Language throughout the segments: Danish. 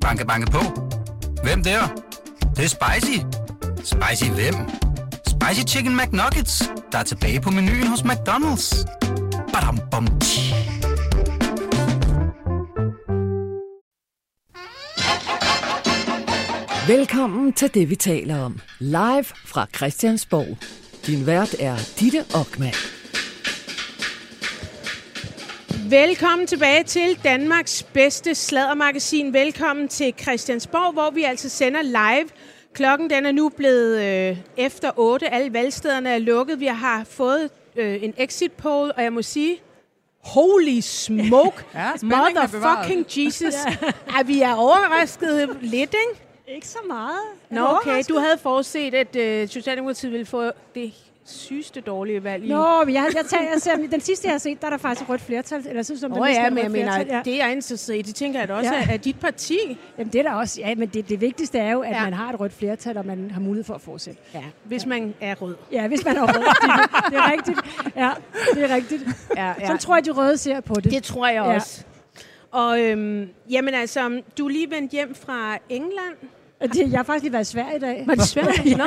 Banke, banke på. Hvem der? Det, det er spicy. Spicy hvem? Spicy Chicken McNuggets, der er tilbage på menuen hos McDonald's. Badum, bom, tji. Velkommen til det, vi taler om. Live fra Christiansborg. Din vært er Ditte Ockmann. Velkommen tilbage til Danmarks bedste sladdermagasin. Velkommen til Christiansborg, hvor vi altså sender live. Klokken den er nu blevet øh, efter 8. Alle valgstederne er lukket. Vi har fået øh, en exit poll, og jeg må sige, holy smoke, Ja, er motherfucking Jesus. ja, vi er overrasket lidt, ikke? Ikke så meget. Nå, okay. Du havde forudset, at øh, Socialdemokratiet ville få det sygeste dårlige valg i. Nå, men jeg, jeg, tager, jeg ser, den sidste, jeg har set, der er der faktisk et rødt flertal. Eller så som oh, ja, men jeg mener, ja. det er interesseret. Det tænker jeg da også Ja. ja. er dit parti. Jamen, det er der også. Ja, men det, det vigtigste er jo, at Ja. ja. man har et rødt flertal, og man har mulighed for at fortsætte. Ja, hvis man er rød. Ja, hvis man er rød. det er rigtigt. Ja, det er rigtigt. Ja, ja. Sådan tror jeg, de røde ser på det. Det tror jeg Ja. også. Og øhm, jamen altså, du er lige vendt hjem fra England. Det jeg har faktisk lige været i Sverige i dag. Var det svært? Nå.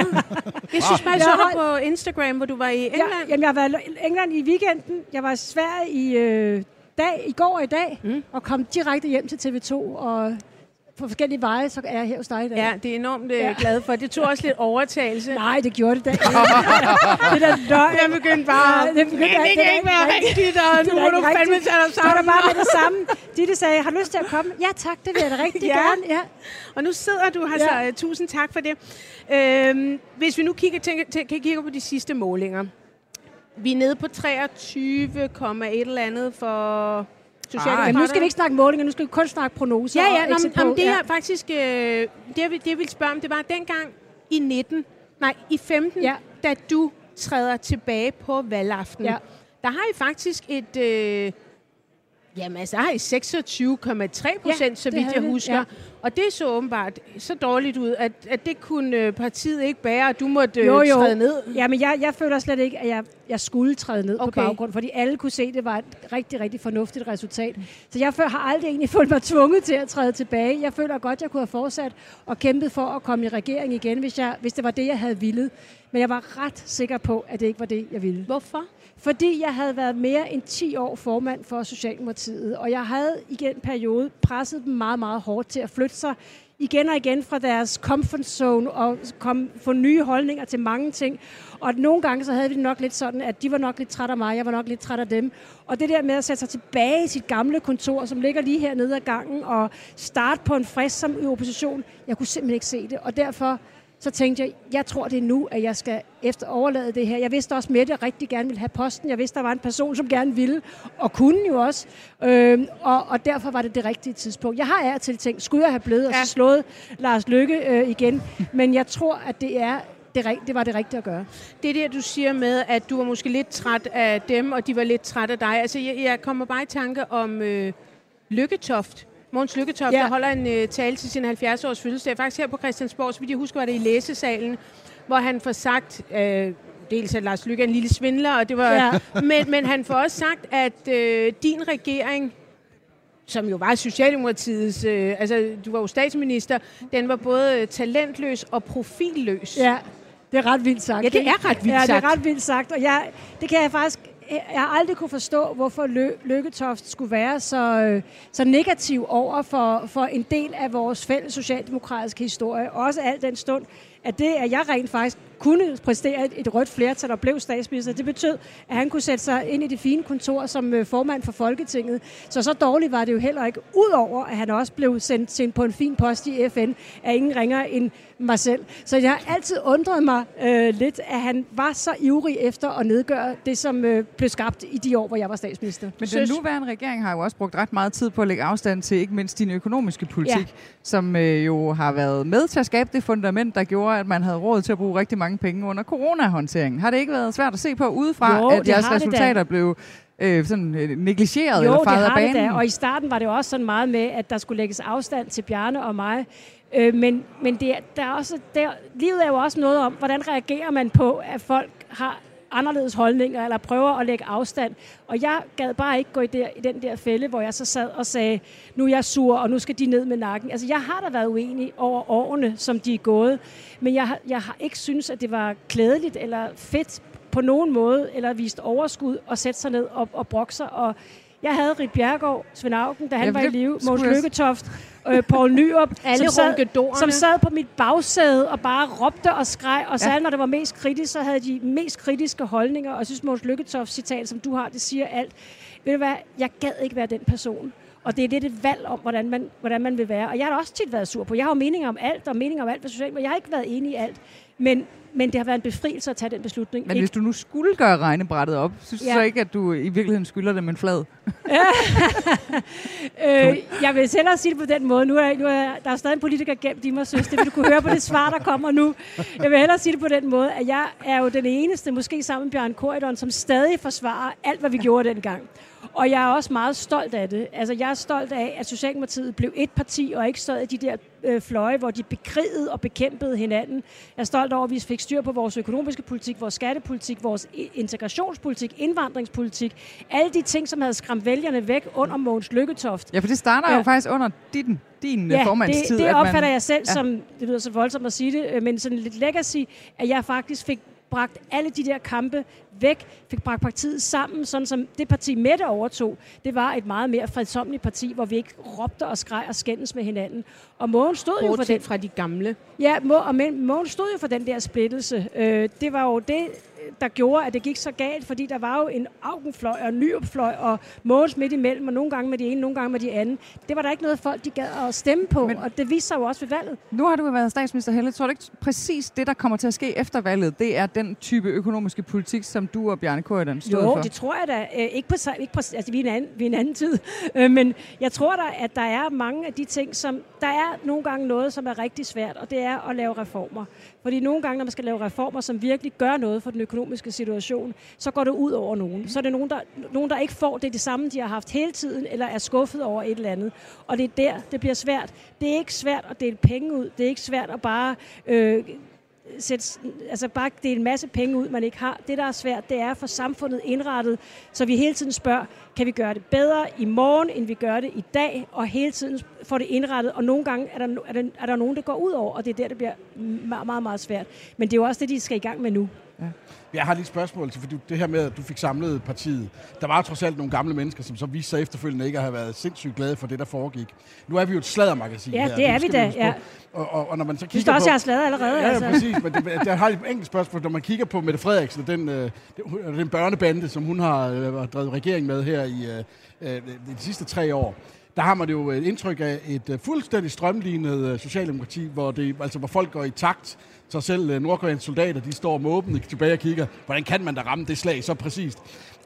Jeg synes bare, jeg så dig på Instagram, hvor du var i England. Ja, jamen, jeg har været i England i weekenden. Jeg var i Sverige i, øh, dag, i går og i dag, mm. og kom direkte hjem til TV2. Og på forskellige veje, så er jeg her hos dig i dag. Ja, det er enormt ja. Ja. glad for. Det tog også lidt overtagelse. Nej, det gjorde det da ikke. det der løgn. Jeg begyndte bare, Ja, det begyndte- det, det det kan ikke være rigtigt. og Det er nu må du fandme tage dig sammen. bare med det samme. Ditte sagde, har du lyst til at komme? Ja tak, det vil jeg da rigtig Ja. gerne. Ja. Og nu sidder du her, Ja. så uh, tusind tak for det. Øhm, hvis vi nu kigger, tænker, tænker, kigger på de sidste målinger. Vi er nede på 23,1 eller andet for Socialdemokraterne. Men nu skal vi ikke snakke målinger, nu skal vi kun snakke prognoser. Ja, ja, og nå, exit men, poll. om det ja. er faktisk, øh, det jeg, vil- det jeg ville spørge om, det var dengang i 19, nej, i 15, Ja. da du træder tilbage på valgaften. Ja. Der har I faktisk et, øh, jamen altså, har I 26,3 procent, Ja, så vidt jeg vi, husker. ja. Og det så åbenbart så dårligt ud, at, at det kunne øh, partiet ikke bære, og du måtte øh, Jo, jo. træde ned. Ja, men jeg, jeg føler slet ikke, at jeg, jeg skulle træde ned okay. På baggrund, fordi alle kunne se, at det var et rigtig, rigtig fornuftigt resultat. Så jeg har aldrig egentlig følt mig tvunget til at træde tilbage. Jeg føler godt, at jeg kunne have fortsat og kæmpet for at komme i regering igen, hvis, jeg, hvis det var det, jeg havde ville. Men jeg var ret sikker på, at det ikke var det, jeg ville. Hvorfor? Fordi jeg havde været mere end 10 år formand for Socialdemokratiet, og jeg havde i den periode presset dem meget, meget hårdt til at flytte sig igen og igen fra deres comfort zone og kom, få nye holdninger til mange ting. Og at nogle gange så havde vi det nok lidt sådan, at de var nok lidt træt af mig, jeg var nok lidt træt af dem. Og det der med at sætte sig tilbage i sit gamle kontor, som ligger lige hernede ad gangen, og starte på en frisk som i opposition, jeg kunne simpelthen ikke se det. Og derfor så tænkte jeg, jeg tror det er nu, at jeg skal efter overlade det her. Jeg vidste også at jeg rigtig gerne ville have posten. Jeg vidste, der var en person, som gerne ville, og kunne jo også. Øhm, og, og derfor var det det rigtige tidspunkt. Jeg har af og til tænkt, skulle jeg have blevet og Ja. så slået Lars Lykke øh, igen? Men jeg tror, at det er det, det var det rigtige at gøre. Det er det, du siger med, at du var måske lidt træt af dem, og de var lidt træt af dig. Altså, jeg, jeg kommer bare i tanke om øh, Lykketoft. Mogens Lykketoft, Ja. ja. der holder en øh, tale til sin 70-års fødselsdag. Faktisk her på Christiansborg, så vidt jeg husker, var det i læsesalen, hvor han får sagt... Øh, Dels at Lars Lykke er en lille svindler, og det var, Ja. ja. men, men han får også sagt, at øh, din regering, som jo var Socialdemokratiets, øh, altså du var jo statsminister, den var både talentløs og profilløs. Ja, det er ret vildt sagt. Ja, det er ret vildt ja, sagt. det er ret vildt sagt. Og jeg, det kan jeg faktisk... Jeg har aldrig kunne forstå, hvorfor Lø, Lykketoft skulle være så, øh, så negativ over for, for en del af vores fælles socialdemokratiske historie. Også al den stund, at det, at jeg rent faktisk kunne præstere et, et rødt flertal og blev statsminister, det betød, at han kunne sætte sig ind i det fine kontor som øh, formand for Folketinget. Så så dårligt var det jo heller ikke. Udover at han også blev sendt, sendt på en fin post i FN af ingen ringer end mig selv. Så jeg har altid undret mig øh, lidt, at han var så ivrig efter at nedgøre det, som øh, blev skabt i de år, hvor jeg var statsminister. Men den nuværende regering har jo også brugt ret meget tid på at lægge afstand til ikke mindst din økonomiske politik, ja. som øh, jo har været med til at skabe det fundament, der gjorde, at man havde råd til at bruge rigtig mange penge under coronahåndteringen. Har det ikke været svært at se på udefra, Jo, at det jeres det resultater blev øh, sådan, øh, negligeret Jo, eller det faret af det banen? da. Og i starten var det jo også sådan meget med, at der skulle lægges afstand til Bjarne og mig. Øh, men men det, er- der er også, der, livet er jo også noget om, hvordan reagerer man på, at folk har anderledes holdninger, eller prøver at lægge afstand. Og jeg gad bare ikke gå i, der, i den der fælde, hvor jeg så sad og sagde, nu er jeg sur, og nu skal de ned med nakken. Altså, jeg har da været uenig over årene, som de er gået, men jeg, jeg har ikke synes, at det var klædeligt eller fedt på nogen måde, eller vist overskud at sætte sig ned og, og brokke sig. Og jeg havde Rit Bjergård, Svend Augen, da han ja, var i live, Mås Lykketoft, øh, Poul Nyrup, Alle som, sad, som sad på mit bagsæde og bare råbte og skreg, og sagde, ja. når det var mest kritisk, så havde de mest kritiske holdninger, og jeg synes, Mås Lykketoft citat, som du har, det siger alt. Ved du hvad, jeg gad ikke være den person. Og det er lidt et valg om, hvordan man, hvordan man vil være. Og jeg har også tit været sur på. Jeg har jo meninger om alt, og meninger om alt hvad socialt, men jeg har ikke været enig i alt. Men, men det har været en befrielse at tage den beslutning. Men ikke? hvis du nu skulle gøre regnebrættet op, synes ja. du så ikke, at du i virkeligheden skylder dem en flad? øh, jeg vil selv sige det på den måde. Nu er, nu er der er stadig en politiker gemt i mig, synes det vil du kunne høre på det svar, der kommer nu. Jeg vil hellere sige det på den måde, at jeg er jo den eneste, måske sammen med Bjørn Korydon, som stadig forsvarer alt, hvad vi gjorde dengang. Og jeg er også meget stolt af det. Altså, jeg er stolt af, at Socialdemokratiet blev et parti, og ikke stod i de der øh, fløje, hvor de bekrigede og bekæmpede hinanden. Jeg er stolt over, at vi fik styr på vores økonomiske politik, vores skattepolitik, vores integrationspolitik, indvandringspolitik. Alle de ting, som havde skræmt vælgerne væk under Mogens Lykketoft. Ja, for det starter ja. jo faktisk under din, din ja, formandstid. det, det opfatter man, jeg selv ja. som, det lyder så voldsomt at sige det, øh, men sådan lidt legacy, at jeg faktisk fik bragt alle de der kampe væk, fik bragt partiet sammen, sådan som det parti Mette overtog, det var et meget mere fredsomligt parti, hvor vi ikke råbte og skreg og skændes med hinanden. Og Mogen stod Bortset jo for den... fra de gamle. Ja, og Mogen stod jo for den der splittelse. Øh, det var jo det, der gjorde, at det gik så galt, fordi der var jo en Augenfløj og en Nyopfløj og Mogens midt imellem, og nogle gange med de ene, nogle gange med de anden. Det var der ikke noget folk, de gad at stemme på, Men og det viste sig jo også ved valget. Nu har du været statsminister Helle. Tror du ikke præcis det, der kommer til at ske efter valget, det er den type økonomiske politik, som du og Bjarne Korydon stod jo, for? Jo, det tror jeg da. Øh, ikke på, ikke på, altså, vi er, en anden, vi er en anden tid. Øh, men jeg tror da, at der er mange af de ting, som... Der er nogle gange noget, som er rigtig svært, og det er at lave reformer. Fordi nogle gange, når man skal lave reformer, som virkelig gør noget for den økonomiske situation, så går det ud over nogen. Så er det nogen, der, nogen, der ikke får det, det samme, de har haft hele tiden, eller er skuffet over et eller andet. Og det er der, det bliver svært. Det er ikke svært at dele penge ud. Det er ikke svært at bare øh, sætte, altså bare dele en masse penge ud, man ikke har. Det, der er svært, det er for samfundet indrettet, så vi hele tiden spørger, kan vi gøre det bedre i morgen, end vi gør det i dag, og hele tiden får det indrettet, og nogle gange er der, er der, er der nogen, der går ud over, og det er der, det bliver meget, meget, meget svært. Men det er jo også det, de skal i gang med nu. Ja. Jeg har lige et spørgsmål til, for det her med, at du fik samlet partiet. Der var trods alt nogle gamle mennesker, som så viste sig efterfølgende ikke at have været sindssygt glade for det, der foregik. Nu er vi jo et sladdermagasin Ja, her. det er vi da, ja. Og, og, og, når man så kigger du også, på... jeg har sladret allerede. Ja, altså. ja præcis. Men det, jeg har et enkelt spørgsmål. Når man kigger på Mette Frederiksen, den, øh, den børnebande, som hun har øh, drevet regering med her i øh, øh, de sidste tre år, der har man jo et indtryk af et fuldstændig strømlignet socialdemokrati, hvor, det, altså, hvor folk går i takt. Så selv øh, uh, nordkoreanske soldater, de står måbende tilbage og kigger, hvordan kan man da ramme det slag så præcist?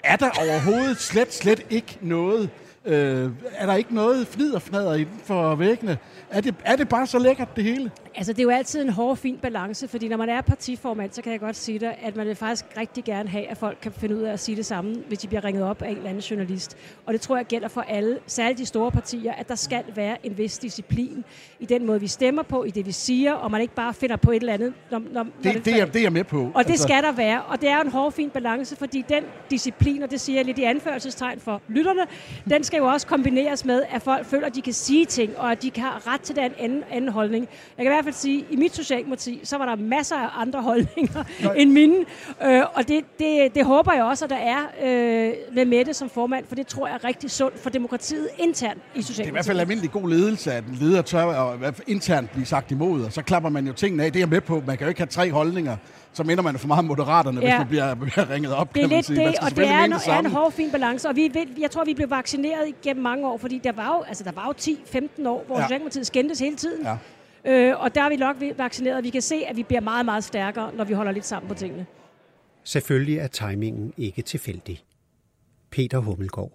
Er der overhovedet slet, slet ikke noget Øh, er der ikke noget flid og fnader inden for væggene? Er det, er det bare så lækkert, det hele? Altså, det er jo altid en hård, fin balance, fordi når man er partiformand, så kan jeg godt sige dig, at man vil faktisk rigtig gerne have, at folk kan finde ud af at sige det samme, hvis de bliver ringet op af en eller anden journalist. Og det tror jeg gælder for alle, særligt de store partier, at der skal være en vis disciplin i den måde, vi stemmer på, i det vi siger, og man ikke bare finder på et eller andet. Når, når, det, når det, det, er, det er jeg med på. Og det altså. skal der være, og det er en hård, fin balance, fordi den disciplin, og det siger jeg lidt i anførselstegn for lytterne, den skal jo også kombineres med, at folk føler, at de kan sige ting, og at de have ret til den anden, anden holdning. Jeg kan i hvert fald sige, at i mit socialdemokrati, så var der masser af andre holdninger Nej. end mine. Øh, og det, det, det håber jeg også, at der er øh, med Mette som formand, for det tror jeg er rigtig sundt for demokratiet internt i Socialdemokratiet. Det er i hvert fald almindelig god ledelse, at en leder tør at internt blive sagt imod, og så klapper man jo tingene af. Det er jeg med på. Man kan jo ikke have tre holdninger så minder man for meget moderaterne, ja. hvis man bliver, bliver ringet op, det er kan man lidt sige. Det, og det er en, er en hård, fin balance. Og vi, jeg tror, vi blev vaccineret igennem mange år, fordi der var jo, altså, der var jo 10-15 år, hvor ja. Socialdemokratiet skændtes hele tiden. Ja. Øh, og der er vi nok vaccineret, og vi kan se, at vi bliver meget, meget stærkere, når vi holder lidt sammen på tingene. Selvfølgelig er timingen ikke tilfældig. Peter Hummelgaard.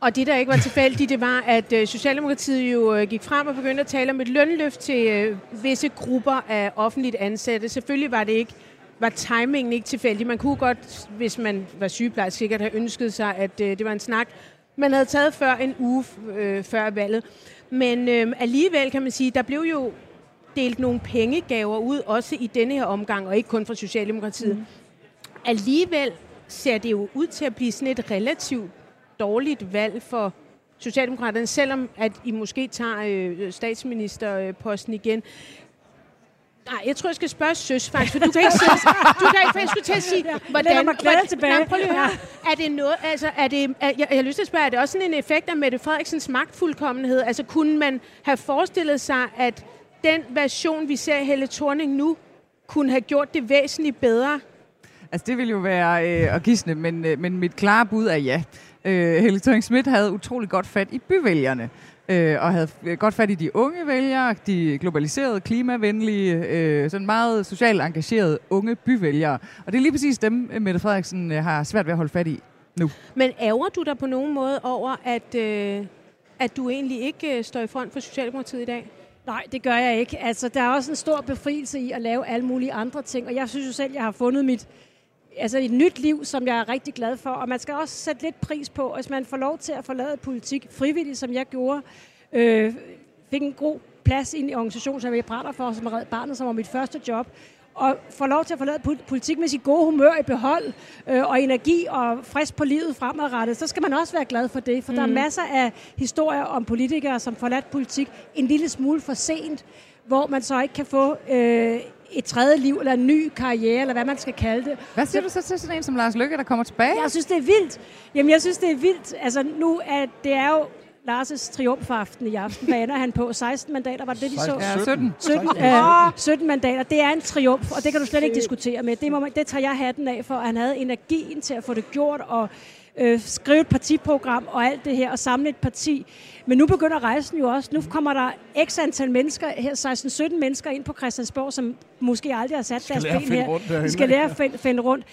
Og det, der ikke var tilfældigt, det var, at øh, Socialdemokratiet jo øh, gik frem og begyndte at tale om et lønløft til øh, visse grupper af offentligt ansatte. Selvfølgelig var det ikke var timingen ikke tilfældig. Man kunne godt, hvis man var sygeplejerske, sikkert have ønsket sig, at det var en snak, man havde taget før en uge øh, før valget. Men øh, alligevel kan man sige, der blev jo delt nogle pengegaver ud, også i denne her omgang, og ikke kun fra Socialdemokratiet. Mm. alligevel ser det jo ud til at blive sådan et relativt dårligt valg for Socialdemokraterne, selvom at I måske tager øh, statsministerposten igen. Nej, jeg tror, jeg skal spørge Søs faktisk, for du kan ikke sige, du kan ikke, for jeg skulle til at sige, hvordan, mig glad hvordan- tilbage. Nej, prøv lige høre. Er det noget, altså, er det, er, jeg, jeg har lyst til at spørge, er det også sådan en effekt af Mette Frederiksens magtfuldkommenhed? Altså, kunne man have forestillet sig, at den version, vi ser i Helle Thorning nu, kunne have gjort det væsentligt bedre? Altså, det ville jo være øh, at gisne, men, øh, men mit klare bud er ja. Øh, Helle thorning Schmidt havde utrolig godt fat i byvælgerne, øh, og havde godt fat i de unge vælgere, de globaliserede, klimavenlige, øh, sådan meget socialt engagerede unge byvælgere. Og det er lige præcis dem, øh, Mette Frederiksen øh, har svært ved at holde fat i nu. Men ærger du dig på nogen måde over, at, øh, at du egentlig ikke øh, står i front for Socialdemokratiet i dag? Nej, det gør jeg ikke. Altså, der er også en stor befrielse i at lave alle mulige andre ting, og jeg synes jo selv, jeg har fundet mit altså et nyt liv, som jeg er rigtig glad for. Og man skal også sætte lidt pris på, hvis man får lov til at forlade politik frivilligt, som jeg gjorde, øh, fik en god plads i en organisation, som jeg brænder for, som Red Barnet, som var mit første job, og får lov til at forlade pol- politik med sit gode humør i behold, øh, og energi og frisk på livet fremadrettet, så skal man også være glad for det, for mm. der er masser af historier om politikere, som forladt politik en lille smule for sent, hvor man så ikke kan få øh, et tredje liv, eller en ny karriere, eller hvad man skal kalde det. Hvad siger du så til sådan en som Lars Løkke, der kommer tilbage? Jeg synes, det er vildt. Jamen, jeg synes, det er vildt. Altså, nu er det er jo Lars' triumfaften i aften. Hvad ender han på? 16 mandater, var det det, vi så? Ja, 17. 17, øh, 17 mandater. Det er en triumf, og det kan du slet ikke diskutere med. Det, må man, det tager jeg hatten af for, at han havde energien til at få det gjort, og øh, skrive et partiprogram og alt det her, og samle et parti. Men nu begynder rejsen jo også. Nu kommer der x antal mennesker, her 16-17 mennesker ind på Christiansborg, som måske aldrig har sat deres lære at ben her. rundt derinde. De skal lære at finde, finde rundt.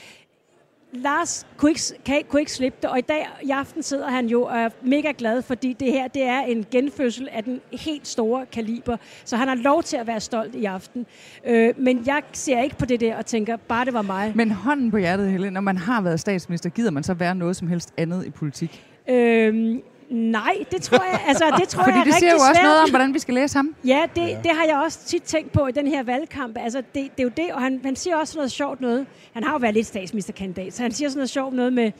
Lars kunne ikke, kan, kunne ikke slippe det, og i dag i aften sidder han jo og er mega glad, fordi det her det er en genfødsel af den helt store kaliber. Så han har lov til at være stolt i aften. Øh, men jeg ser ikke på det der og tænker, bare det var mig. Men hånden på hjertet, Helle, når man har været statsminister, gider man så være noget som helst andet i politik? Øhm, nej, det tror jeg, altså, det tror Fordi jeg er det siger jo også noget om, hvordan vi skal læse ham. Ja, det, ja. det har jeg også tit tænkt på i den her valgkamp. Altså, det, det er jo det, og han, han siger også noget sjovt noget. Han har jo været lidt statsministerkandidat, så han siger sådan noget sjovt noget med,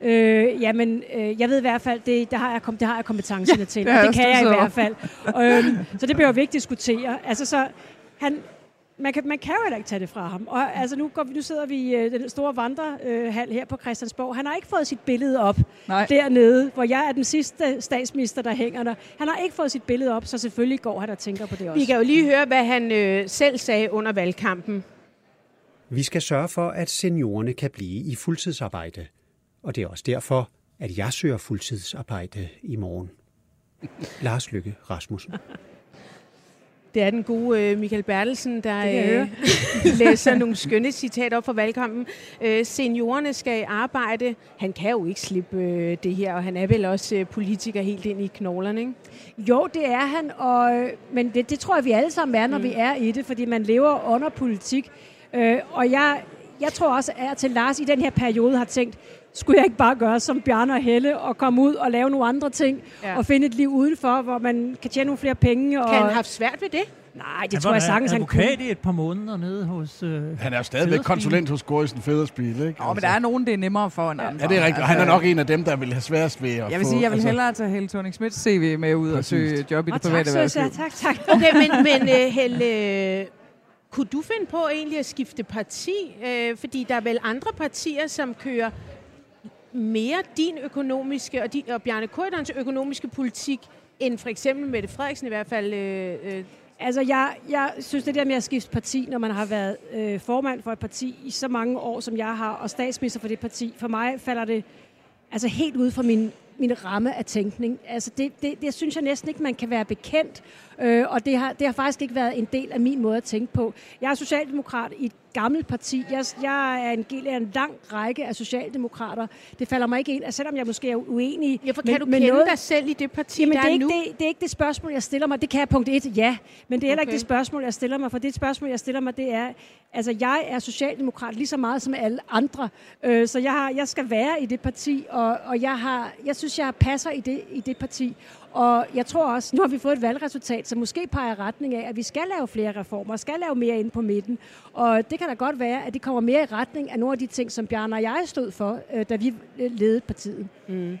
øh, jamen, øh, jeg ved i hvert fald, det, det, har, jeg, kom, det har jeg kompetencerne til, det det kan jeg i hvert fald. øhm, så det bliver jo vigtigt at diskutere. Altså, så han, man kan, man kan jo heller ikke tage det fra ham. Og altså, nu, går vi, nu sidder vi i øh, den store vandrehal her på Christiansborg. Han har ikke fået sit billede op Nej. dernede, hvor jeg er den sidste statsminister, der hænger der. Han har ikke fået sit billede op, så selvfølgelig går han og tænker på det også. Vi kan jo lige høre, hvad han øh, selv sagde under valgkampen. Vi skal sørge for, at seniorerne kan blive i fuldtidsarbejde. Og det er også derfor, at jeg søger fuldtidsarbejde i morgen. Lars Lykke Rasmussen. Det er den gode øh, Michael Bertelsen, der øh, læser nogle skønne citater op fra valgkampen. Øh, seniorerne skal arbejde. Han kan jo ikke slippe øh, det her, og han er vel også øh, politiker helt ind i knoglerne, ikke? Jo, det er han, og, men det, det tror jeg, vi alle sammen er, når mm. vi er i det, fordi man lever under politik. Øh, og jeg, jeg tror også, at til Lars i den her periode har tænkt, skulle jeg ikke bare gøre som Bjarne og Helle og komme ud og lave nogle andre ting Ja. og finde et liv udenfor, hvor man kan tjene nogle flere penge. Og... Kan han have svært ved det? Nej, det Han tror var jeg sagtens, han kunne. advokat i et par måneder nede hos... Øh, Han er stadigvæk Federspiel. konsulent hos Gorisen Federspil, ikke? Nå, men der er nogen, det er nemmere for end andre. Ja, det er rigtigt. Og han er nok en af dem, der vil have sværest ved at Jeg vil få... sige, jeg vil altså- hellere tage Helle thorning Schmidts CV med ud og Præcis. søge job i det Og tak, private erhvervsliv. tak, tak. Okay, men, men øh, Helle, kunne du finde på egentlig at skifte parti? Øh, fordi der er vel andre partier, som kører mere din økonomiske og, di, og Bjarne Korydons økonomiske politik, end for eksempel Mette Frederiksen i hvert fald. Øh, øh, Altså, jeg, jeg synes, det der med at skifte parti, når man har været øh, formand for et parti i så mange år, som jeg har, og statsminister for det parti, for mig falder det altså helt ud fra min, min ramme af tænkning. Altså, det, det, det synes jeg næsten ikke, man kan være bekendt, øh, og det har, det har faktisk ikke været en del af min måde at tænke på. Jeg er socialdemokrat i et gammelt parti. Jeg, jeg er en del af en lang række af socialdemokrater. Det falder mig ikke ind, at selvom jeg måske er uenig ja, for kan du med kende noget, dig selv i det parti, Jamen, der det er, er ikke nu? det, det er ikke det spørgsmål, jeg stiller mig. Det kan jeg punkt et, ja. Men det er heller ikke Okay. det spørgsmål, jeg stiller mig. For det spørgsmål, jeg stiller mig, det er, altså jeg er socialdemokrat lige så meget som alle andre. Øh, så jeg, har, jeg skal være i det parti, og, og jeg, har, jeg synes, jeg passer i det, i det parti. Og jeg tror også, nu har vi fået et valgresultat, som måske peger retning af, at vi skal lave flere reformer, skal lave mere ind på midten. Og det kan da godt være, at det kommer mere i retning af nogle af de ting, som Bjarne og jeg stod for, øh, da vi øh, ledede partiet. Mm.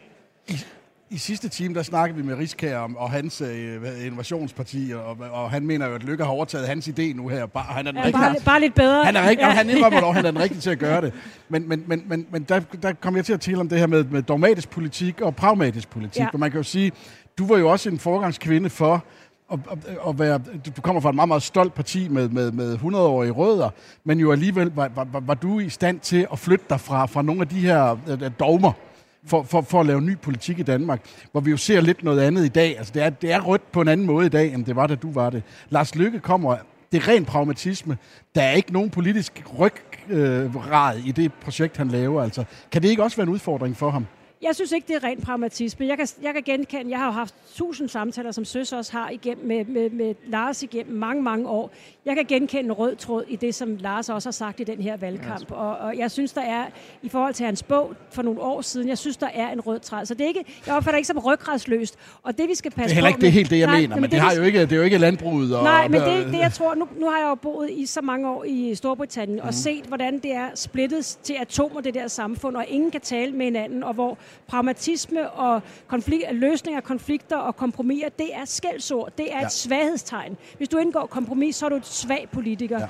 I sidste time, der snakkede vi med Riskær om og hans øh, innovationsparti, og, og han mener jo, at Lykke har overtaget hans idé nu her. Bare, han er den Ja, rigtige, bare, bare lidt bedre. han er rigtig, ja. han indrømmer dog, han er den rigtige til at gøre det. Men, men, men, men, men der, der kom jeg til at tale om det her med, med dogmatisk politik og pragmatisk politik. Ja. Og man kan jo sige, du var jo også en forgangskvinde for at, at, at være, du kommer fra et meget, meget stolt parti med, med, med 100-årige rødder, men jo alligevel var, var, var, var du i stand til at flytte dig fra, fra nogle af de her øh, øh, dogmer, for, for, for at lave ny politik i Danmark, hvor vi jo ser lidt noget andet i dag. Altså, det er, det er rødt på en anden måde i dag, end det var, da du var det. Lars Lykke kommer, det er ren pragmatisme. Der er ikke nogen politisk ryggrad øh, i det projekt, han laver. Altså, kan det ikke også være en udfordring for ham? Jeg synes ikke, det er rent pragmatisme. Jeg kan, jeg kan genkende, jeg har jo haft tusind samtaler, som Søs også har igennem, med, med, med Lars igennem mange, mange år. Jeg kan genkende en rød tråd i det, som Lars også har sagt i den her valgkamp. Og, og jeg synes, der er, i forhold til hans bog for nogle år siden, jeg synes, der er en rød tråd. Så det er ikke, jeg opfatter ikke som rygradsløst. Og det, vi skal passe Det er heller ikke på det helt det, jeg nej, mener, men det, vi har jo ikke, det er jo ikke landbruget. Og, Nej, men det, det jeg tror, nu, nu har jeg jo boet i så mange år i Storbritannien mm. og set, hvordan det er splittet til atomer, det der samfund, og ingen kan tale med hinanden, og hvor pragmatisme og konflikt, løsning af konflikter og kompromiser, det er skældsord, det er ja. Et svaghedstegn. Hvis du indgår kompromis, så er du et svag politiker. Ja.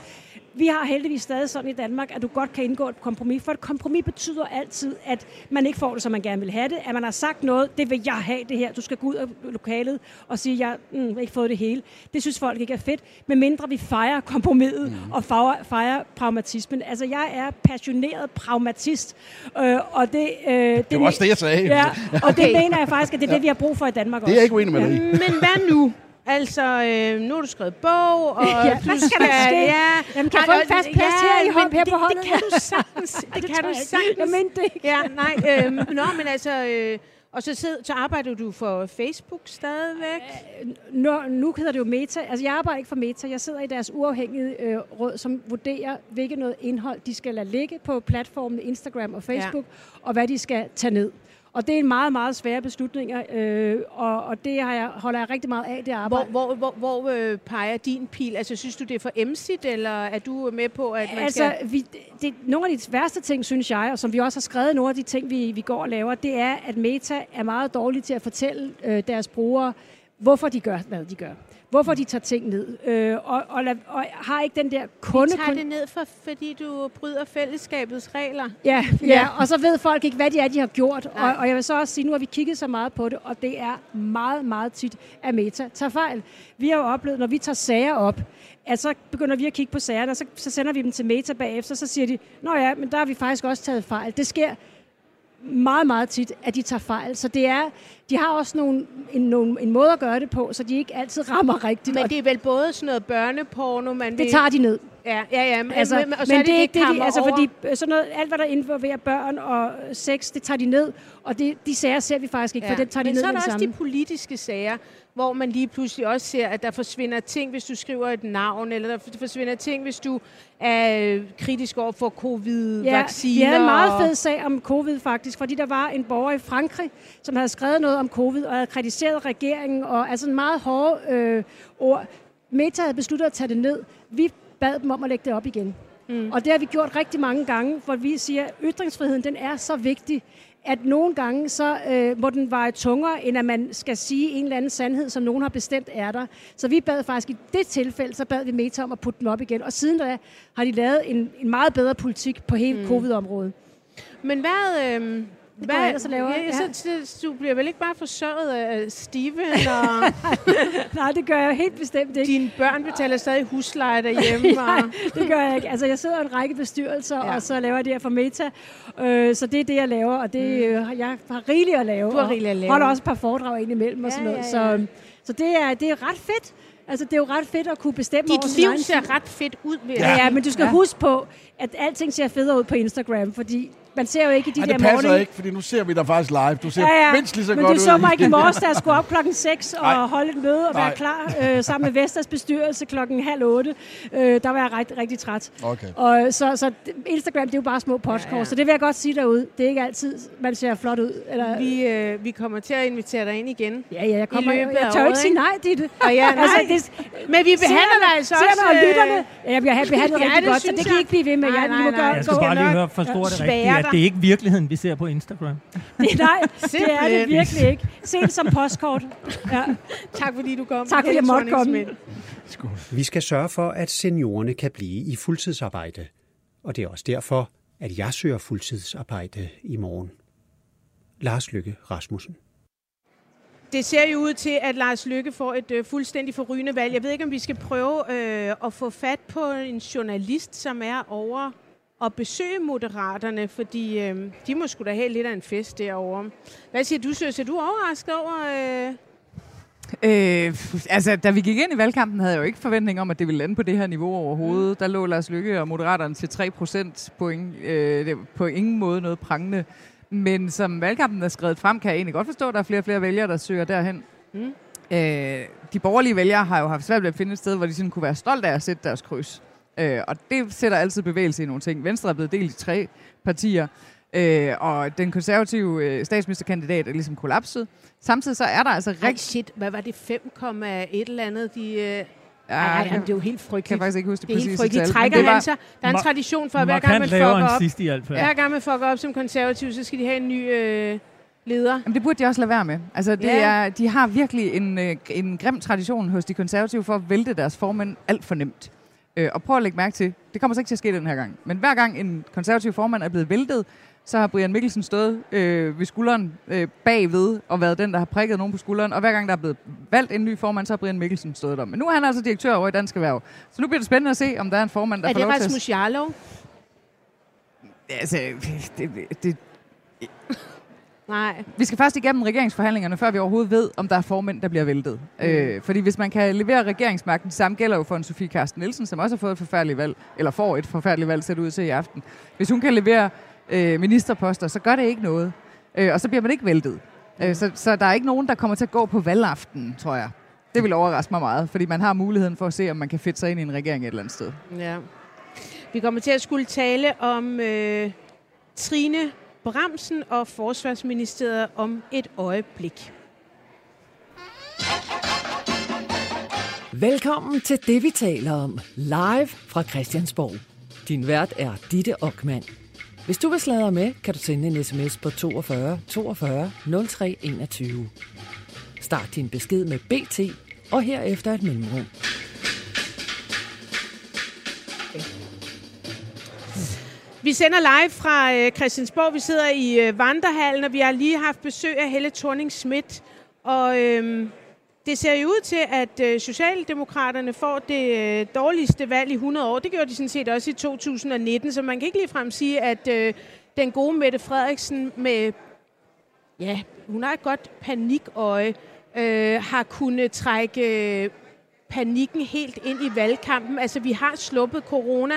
Ja. Vi har heldigvis stadig sådan i Danmark, at du godt kan indgå et kompromis, for et kompromis betyder altid, at man ikke får det, som man gerne vil have det, at man har sagt noget, det vil jeg have det her, du skal gå ud af lokalet og sige, jeg mm, har ikke fået det hele. Det synes folk ikke er fedt, medmindre vi fejrer kompromiset mm. og fejrer, fejrer pragmatismen. Altså, jeg er passioneret pragmatist, øh, og det... Øh, det, Det var også det, jeg sagde. Ja, og det mener jeg faktisk, at det er det, vi har brug for i Danmark også. Det er jeg ikke uenig med dig i. Men hvad nu? Altså, øh, nu har du skrevet bog, og Ja, du hvad skal der ske? Ja, Jamen, kan jeg få en fast plads her i hold- her på det, holdet? Det kan du sagtens. det, det kan du sagtens. Jeg mente det ikke. Ja, nej. Øh, nå, men altså... Øh, og så, sid, så arbejder du for Facebook stadigvæk? Nu, nu hedder det jo Meta. Altså, jeg arbejder ikke for Meta. Jeg sidder i deres uafhængige øh, råd, som vurderer, hvilket noget indhold de skal lade ligge på platformene Instagram og Facebook, ja. og hvad de skal tage ned. Og det er en meget, meget svære beslutninger, øh, og, og det har jeg, holder jeg rigtig meget af, det Hvor, arbejde. hvor, hvor, hvor øh, peger din pil? Altså, synes du, det er for emsigt, eller er du med på, at man altså, skal... vi, det, nogle af de værste ting, synes jeg, og som vi også har skrevet, nogle af de ting, vi, vi går og laver, det er, at Meta er meget dårlige til at fortælle øh, deres brugere, hvorfor de gør, hvad de gør. Hvorfor de tager ting ned. Øh, og, og, lad, og har ikke den der kunde... tager det ned, for, fordi du bryder fællesskabets regler? Ja, ja, og så ved folk ikke, hvad det er, de har gjort. Nej. Og, og jeg vil så også sige, nu har vi kigget så meget på det, og det er meget, meget tit, at Meta tager fejl. Vi har jo oplevet, når vi tager sager op, at så begynder vi at kigge på sagerne, og så, så sender vi dem til Meta bagefter, så siger de, nå ja, men der har vi faktisk også taget fejl. Det sker meget, meget tit, at de tager fejl. Så det er, de har også nogle, en, nogle, en måde at gøre det på, så de ikke altid rammer rigtigt. Men det er vel både sådan noget børneporno, man det vil... tager de ned. Ja, ja, ja. Men, Altså, men, og så men er det er ikke det, de, altså, over. fordi øh, sådan noget, alt hvad der involverer børn og sex, det tager de ned, og det, de sager ser vi faktisk ikke, ja. for det tager de Men ned så er der det også samme. de politiske sager, hvor man lige pludselig også ser, at der forsvinder ting, hvis du skriver et navn, eller der forsvinder ting, hvis du er øh, kritisk over for covid-vacciner. vi havde en meget fed sag om covid faktisk, fordi der var en borger i Frankrig, som havde skrevet noget om covid, og havde kritiseret regeringen, og altså en meget hårde øh, ord. Meta havde besluttet at tage det ned. Vi bad dem om at lægge det op igen. Mm. Og det har vi gjort rigtig mange gange, hvor vi siger, at ytringsfriheden den er så vigtig, at nogle gange så øh, må den veje tungere, end at man skal sige en eller anden sandhed, som nogen har bestemt er der. Så vi bad faktisk i det tilfælde, så bad vi Meta om at putte den op igen. Og siden da har de lavet en, en meget bedre politik på hele mm. covid-området. Men hvad... Øh, jeg ellers og laver, Ja, ja. så, så, du bliver vel ikke bare forsørget af Steven, og Nej, det gør jeg helt bestemt ikke. dine børn betaler stadig husleje derhjemme? Nej, og... det gør jeg ikke. Altså, jeg sidder i en række bestyrelser, Ja. og så laver jeg det her for Meta. Øh, så det er det, jeg laver, og det, mm. jeg har rigeligt at lave. Du har og rigeligt at lave. holder også et par foredrag ind imellem og Ja, sådan noget. ja, ja. Så, så det, er, det er ret fedt. Altså, det er jo ret fedt at kunne bestemme over Dit sin egen liv tid. ser ret fedt ud ved Ja, ja, men du skal ja. huske på, at alting ser federe ud på Instagram, fordi man ser jo ikke i de Ej, der det passer morning... ikke, fordi nu ser vi dig faktisk live. Du ser Ja, ja. mindst lige så Men godt du ud. så mig ikke i morges, da jeg skulle op klokken 6 og Nej. holde et møde og være Nej. klar øh, sammen med Vestas bestyrelse klokken halv 8. Øh, der var jeg rigtig, rigtig træt. Okay. Og så, så Instagram, det er jo bare små postkort, Ja, ja, så det vil jeg godt sige derude. Det er ikke altid, man ser flot ud. Eller, Vi, øh, vi kommer til at invitere dig ind igen. ja, ja, jeg kommer. i løbet jeg tør ikke sige nej, Ditte. Og ja, nej. Altså, det, Men vi behandler dig altså også... Og øh, lytterne. Ja, jeg bliver behandlet Ja, rigtig det godt, så det kan. I ikke blive ved med. Nej, Jeg, nej, nej. Jeg skal bare lige høre, forstår det rigtigt, at. Det er ikke virkeligheden, vi ser på Instagram. Det, nej, det er det virkelig ikke. Se det som postkort. Ja. Tak fordi du kom. Tak, fordi jeg måtte komme. Thorning-Schmidt. Vi skal sørge for, at seniorerne kan blive i fuldtidsarbejde. Og det er også derfor, at jeg søger fuldtidsarbejde i morgen. Lars Lykke Rasmussen. Det ser jo ud til, at Lars Lykke får et øh, fuldstændig forrygende valg. Jeg ved ikke, om vi skal prøve øh, at få fat på en journalist, som er over og besøge moderaterne, fordi øh, de må sgu da have lidt af en fest derovre. Hvad siger du, Søs? Er du overrasket over... Øh, Øh, altså, da vi gik ind i valgkampen, havde jeg jo ikke forventning om, at det ville lande på det her niveau overhovedet. Mm. Der lå Lars Lykke og Moderaterne til 3 procent point. Øh, det på ingen måde noget prangende. Men som valgkampen er skrevet frem, kan jeg egentlig godt forstå, at der er flere og flere vælgere, der søger derhen. Mm. Øh, de borgerlige vælgere har jo haft svært ved at finde et sted, hvor de sådan kunne være stolte af at sætte deres kryds. Øh, og det sætter altid bevægelse i nogle ting. Venstre er blevet delt i tre partier, øh, og den konservative øh, statsministerkandidat er ligesom kollapset. Samtidig så er der altså Ej, rigtig... shit, hvad var det? 5, et eller andet? De, øh, ej, Ja, ej, det jamen, det er jo helt kan jeg frygteligt. faktisk ikke huske det, Det er helt præcise frygteligt. tal. Trækker det var- han sig? Der er en tradition for, at hver gang man fucker op, sidst i fald. hver gang man fucker op som konservativ, så skal de have en ny øh, leder. Jamen, det burde de også lade være med. Altså, det Ja. er, de har virkelig en, øh, en grim tradition hos de konservative for at vælte deres formand alt for nemt. Øh, og prøv at lægge mærke til, det kommer så ikke til at ske den her gang. Men hver gang en konservativ formand er blevet væltet, så har Brian Mikkelsen stået øh, ved skulderen øh, bagved og været den, der har prikket nogen på skulderen. Og hver gang der er blevet valgt en ny formand, så har Brian Mikkelsen stået der. Men nu er han altså direktør over i Dansk Erhverv. Så nu bliver det spændende at se, om der er en formand, der Er får det lov til at... Rasmus Jarlov? Altså, det, det, Nej. Vi skal først igennem regeringsforhandlingerne, før vi overhovedet ved, om der er formænd, der bliver væltet. Mm. Øh, fordi hvis man kan levere regeringsmagten, det samme gælder jo for en Sofie Carsten Nielsen, som også har fået et forfærdeligt valg, eller får et forfærdeligt valg, det ud til i aften. Hvis hun kan levere øh, ministerposter, så gør det ikke noget. Øh, og så bliver man ikke væltet. Øh, så, så der er ikke nogen, der kommer til at gå på valgaften, tror jeg. Det vil overraske mig meget, fordi man har muligheden for at se, om man kan fedte sig ind i en regering et eller andet sted. Ja. Vi kommer til at skulle tale om øh, Trine Bramsen og Forsvarsministeriet om et øjeblik. Velkommen til det, vi taler om. Live fra Christiansborg. Din vært er Ditte Ockmann. Hvis du vil sladre med, kan du sende en sms på 42 42 03 21. Start din besked med BT og herefter et mellemrum. Vi sender live fra øh, Christiansborg. Vi sidder i øh, Vandrehallen, og vi har lige haft besøg af Helle thorning Schmidt. Og øh, det ser jo ud til, at øh, Socialdemokraterne får det øh, dårligste valg i 100 år. Det gjorde de sådan set også i 2019, så man kan ikke ligefrem sige, at øh, den gode Mette Frederiksen med, ja, hun har et godt panikøje, øh, har kunnet trække øh, panikken helt ind i valgkampen. Altså, vi har sluppet corona.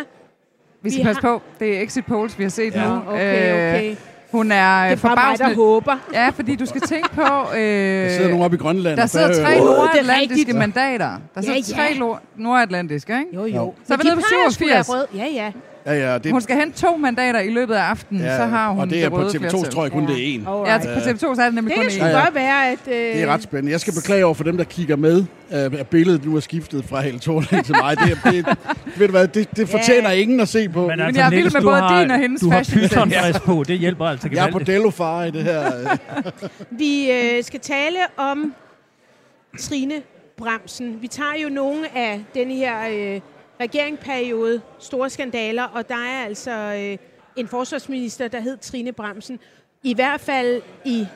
Vi skal Vi passe på. Det er exit polls, vi har set Ja. nu. Okay, okay. Øh, hun er, Det er bare mig, der forbavsende... håber. Ja, fordi du skal tænke på... Øh, Der sidder nogen oppe i Grønland. der sidder tre er nordatlantiske mandater. Der sidder Ja, ja. tre nordatlantiske, ikke? Jo, jo. Så er vi nede de på plejer sgu da 87. rød. Ja, ja. Ja, ja, det, Hun skal hente to mandater i løbet af aftenen, ja, så har hun og det er det på røde TV2, flertal. tror jeg kun, Ja. det er en. Alright. Ja, på TV2 så er det nemlig Det kun kan sgu Ja, ja. godt være, at... Øh, Det er ret spændende. Jeg skal beklage over for dem, der kigger med, øh, at billedet nu er skiftet fra Helle Thorning til mig. Det, er- det, ved du hvad, det, det fortjener Ja. ingen at se på. Men, jeg altså, er vild Niels, med du både har, din og hendes Du har fashion sense. pythonfrisk på, det hjælper altså Jeg er på. Dellofar i det her. Vi øh, skal tale om Trine Bramsen. Vi tager jo nogle af den her øh, regeringperiode, store skandaler, og der er altså øh, en forsvarsminister, der hed Trine Bremsen. I hvert fald i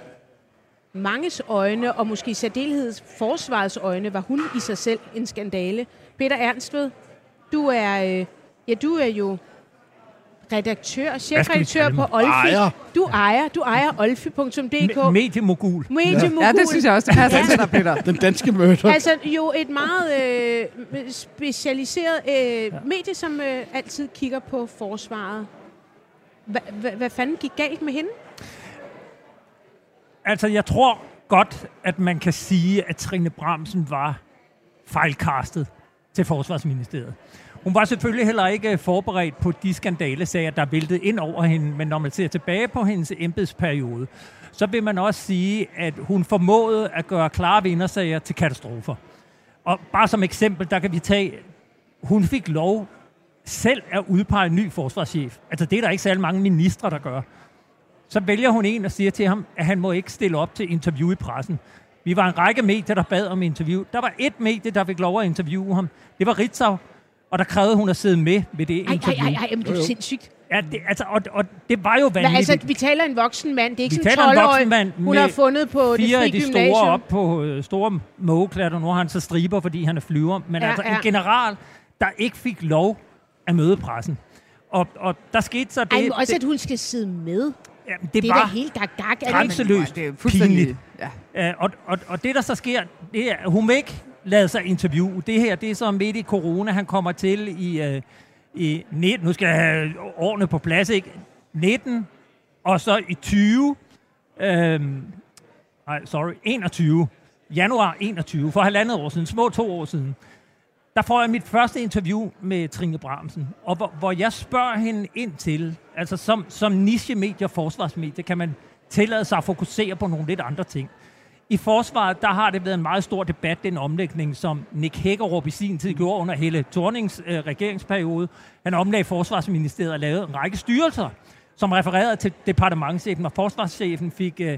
manges øjne, og måske i særdeleshed forsvarets øjne, var hun i sig selv en skandale. Peter Ernstved, du er, øh, ja, du er jo redaktør, chefredaktør på? Olfi. Ejer. Du ejer, du ejer olfi.dk. Me- Mediemogul. Mediemogul. Ja, det synes jeg også, det passer Ja. til dig, Peter. Den danske møder. Altså jo et meget øh, specialiseret øh, medie, som øh, altid kigger på forsvaret. Hva, hva, hvad fanden gik galt med hende? Altså, jeg tror godt, at man kan sige, at Trine Bramsen var fejlkastet til Forsvarsministeriet. Hun var selvfølgelig heller ikke øh, forberedt på de skandalesager, der væltede ind over hende, men når man ser tilbage på hendes embedsperiode, så vil man også sige, at hun formåede at gøre klare vindersager til katastrofer. Og bare som eksempel, der kan vi tage, hun fik lov selv at udpege en ny forsvarschef. Altså det er der ikke særlig mange ministre, der gør. Så vælger hun en og siger til ham, at han må ikke stille op til interview i pressen. Vi var en række medier, der bad om interview. Der var et medie, der fik lov at interviewe ham. Det var Ritzau, og der krævede hun at sidde med ved det interview. ej, ej, ej, men det er sindssygt. Ja, det, altså, og, og det var jo vanvittigt. altså, vi taler en voksen mand. Det er ikke Vi sådan taler en en 12-årig, voksen mand hun har fundet på det fire frie af de gymnasium. store op på øh, store mågeklatter. Nu har han så striber, fordi han er flyver. Men Ja, altså ja. en general, der ikke fik lov at møde pressen. Og, og der skete så det... Ej, men også det, at hun skal sidde med. ja, det, Det er var da helt gag gag. Er det ikke? grænseløst Det er fuldstændig... pinligt. Ja. Uh, og, og, og det, der så sker, det er, hun vil ikke lade sig interviewe. Det her, det er så midt i corona, han kommer til i, øh, i 19, nu skal jeg have årene på plads, ikke? 19, og så i 20, øh, nej, sorry, 21, januar 21, for halvandet år siden, små to år siden, der får jeg mit første interview med Trine Bramsen, og hvor, hvor jeg spørger hende ind til, altså som, som niche-medie og forsvarsmedie, kan man tillade sig at fokusere på nogle lidt andre ting. I forsvaret, der har det været en meget stor debat, den omlægning, som Nick Hækkerup i sin tid gjorde under hele Thornings øh, regeringsperiode. Han omlagde Forsvarsministeriet og lavede en række styrelser, som refererede til departementchefen, og forsvarschefen fik øh,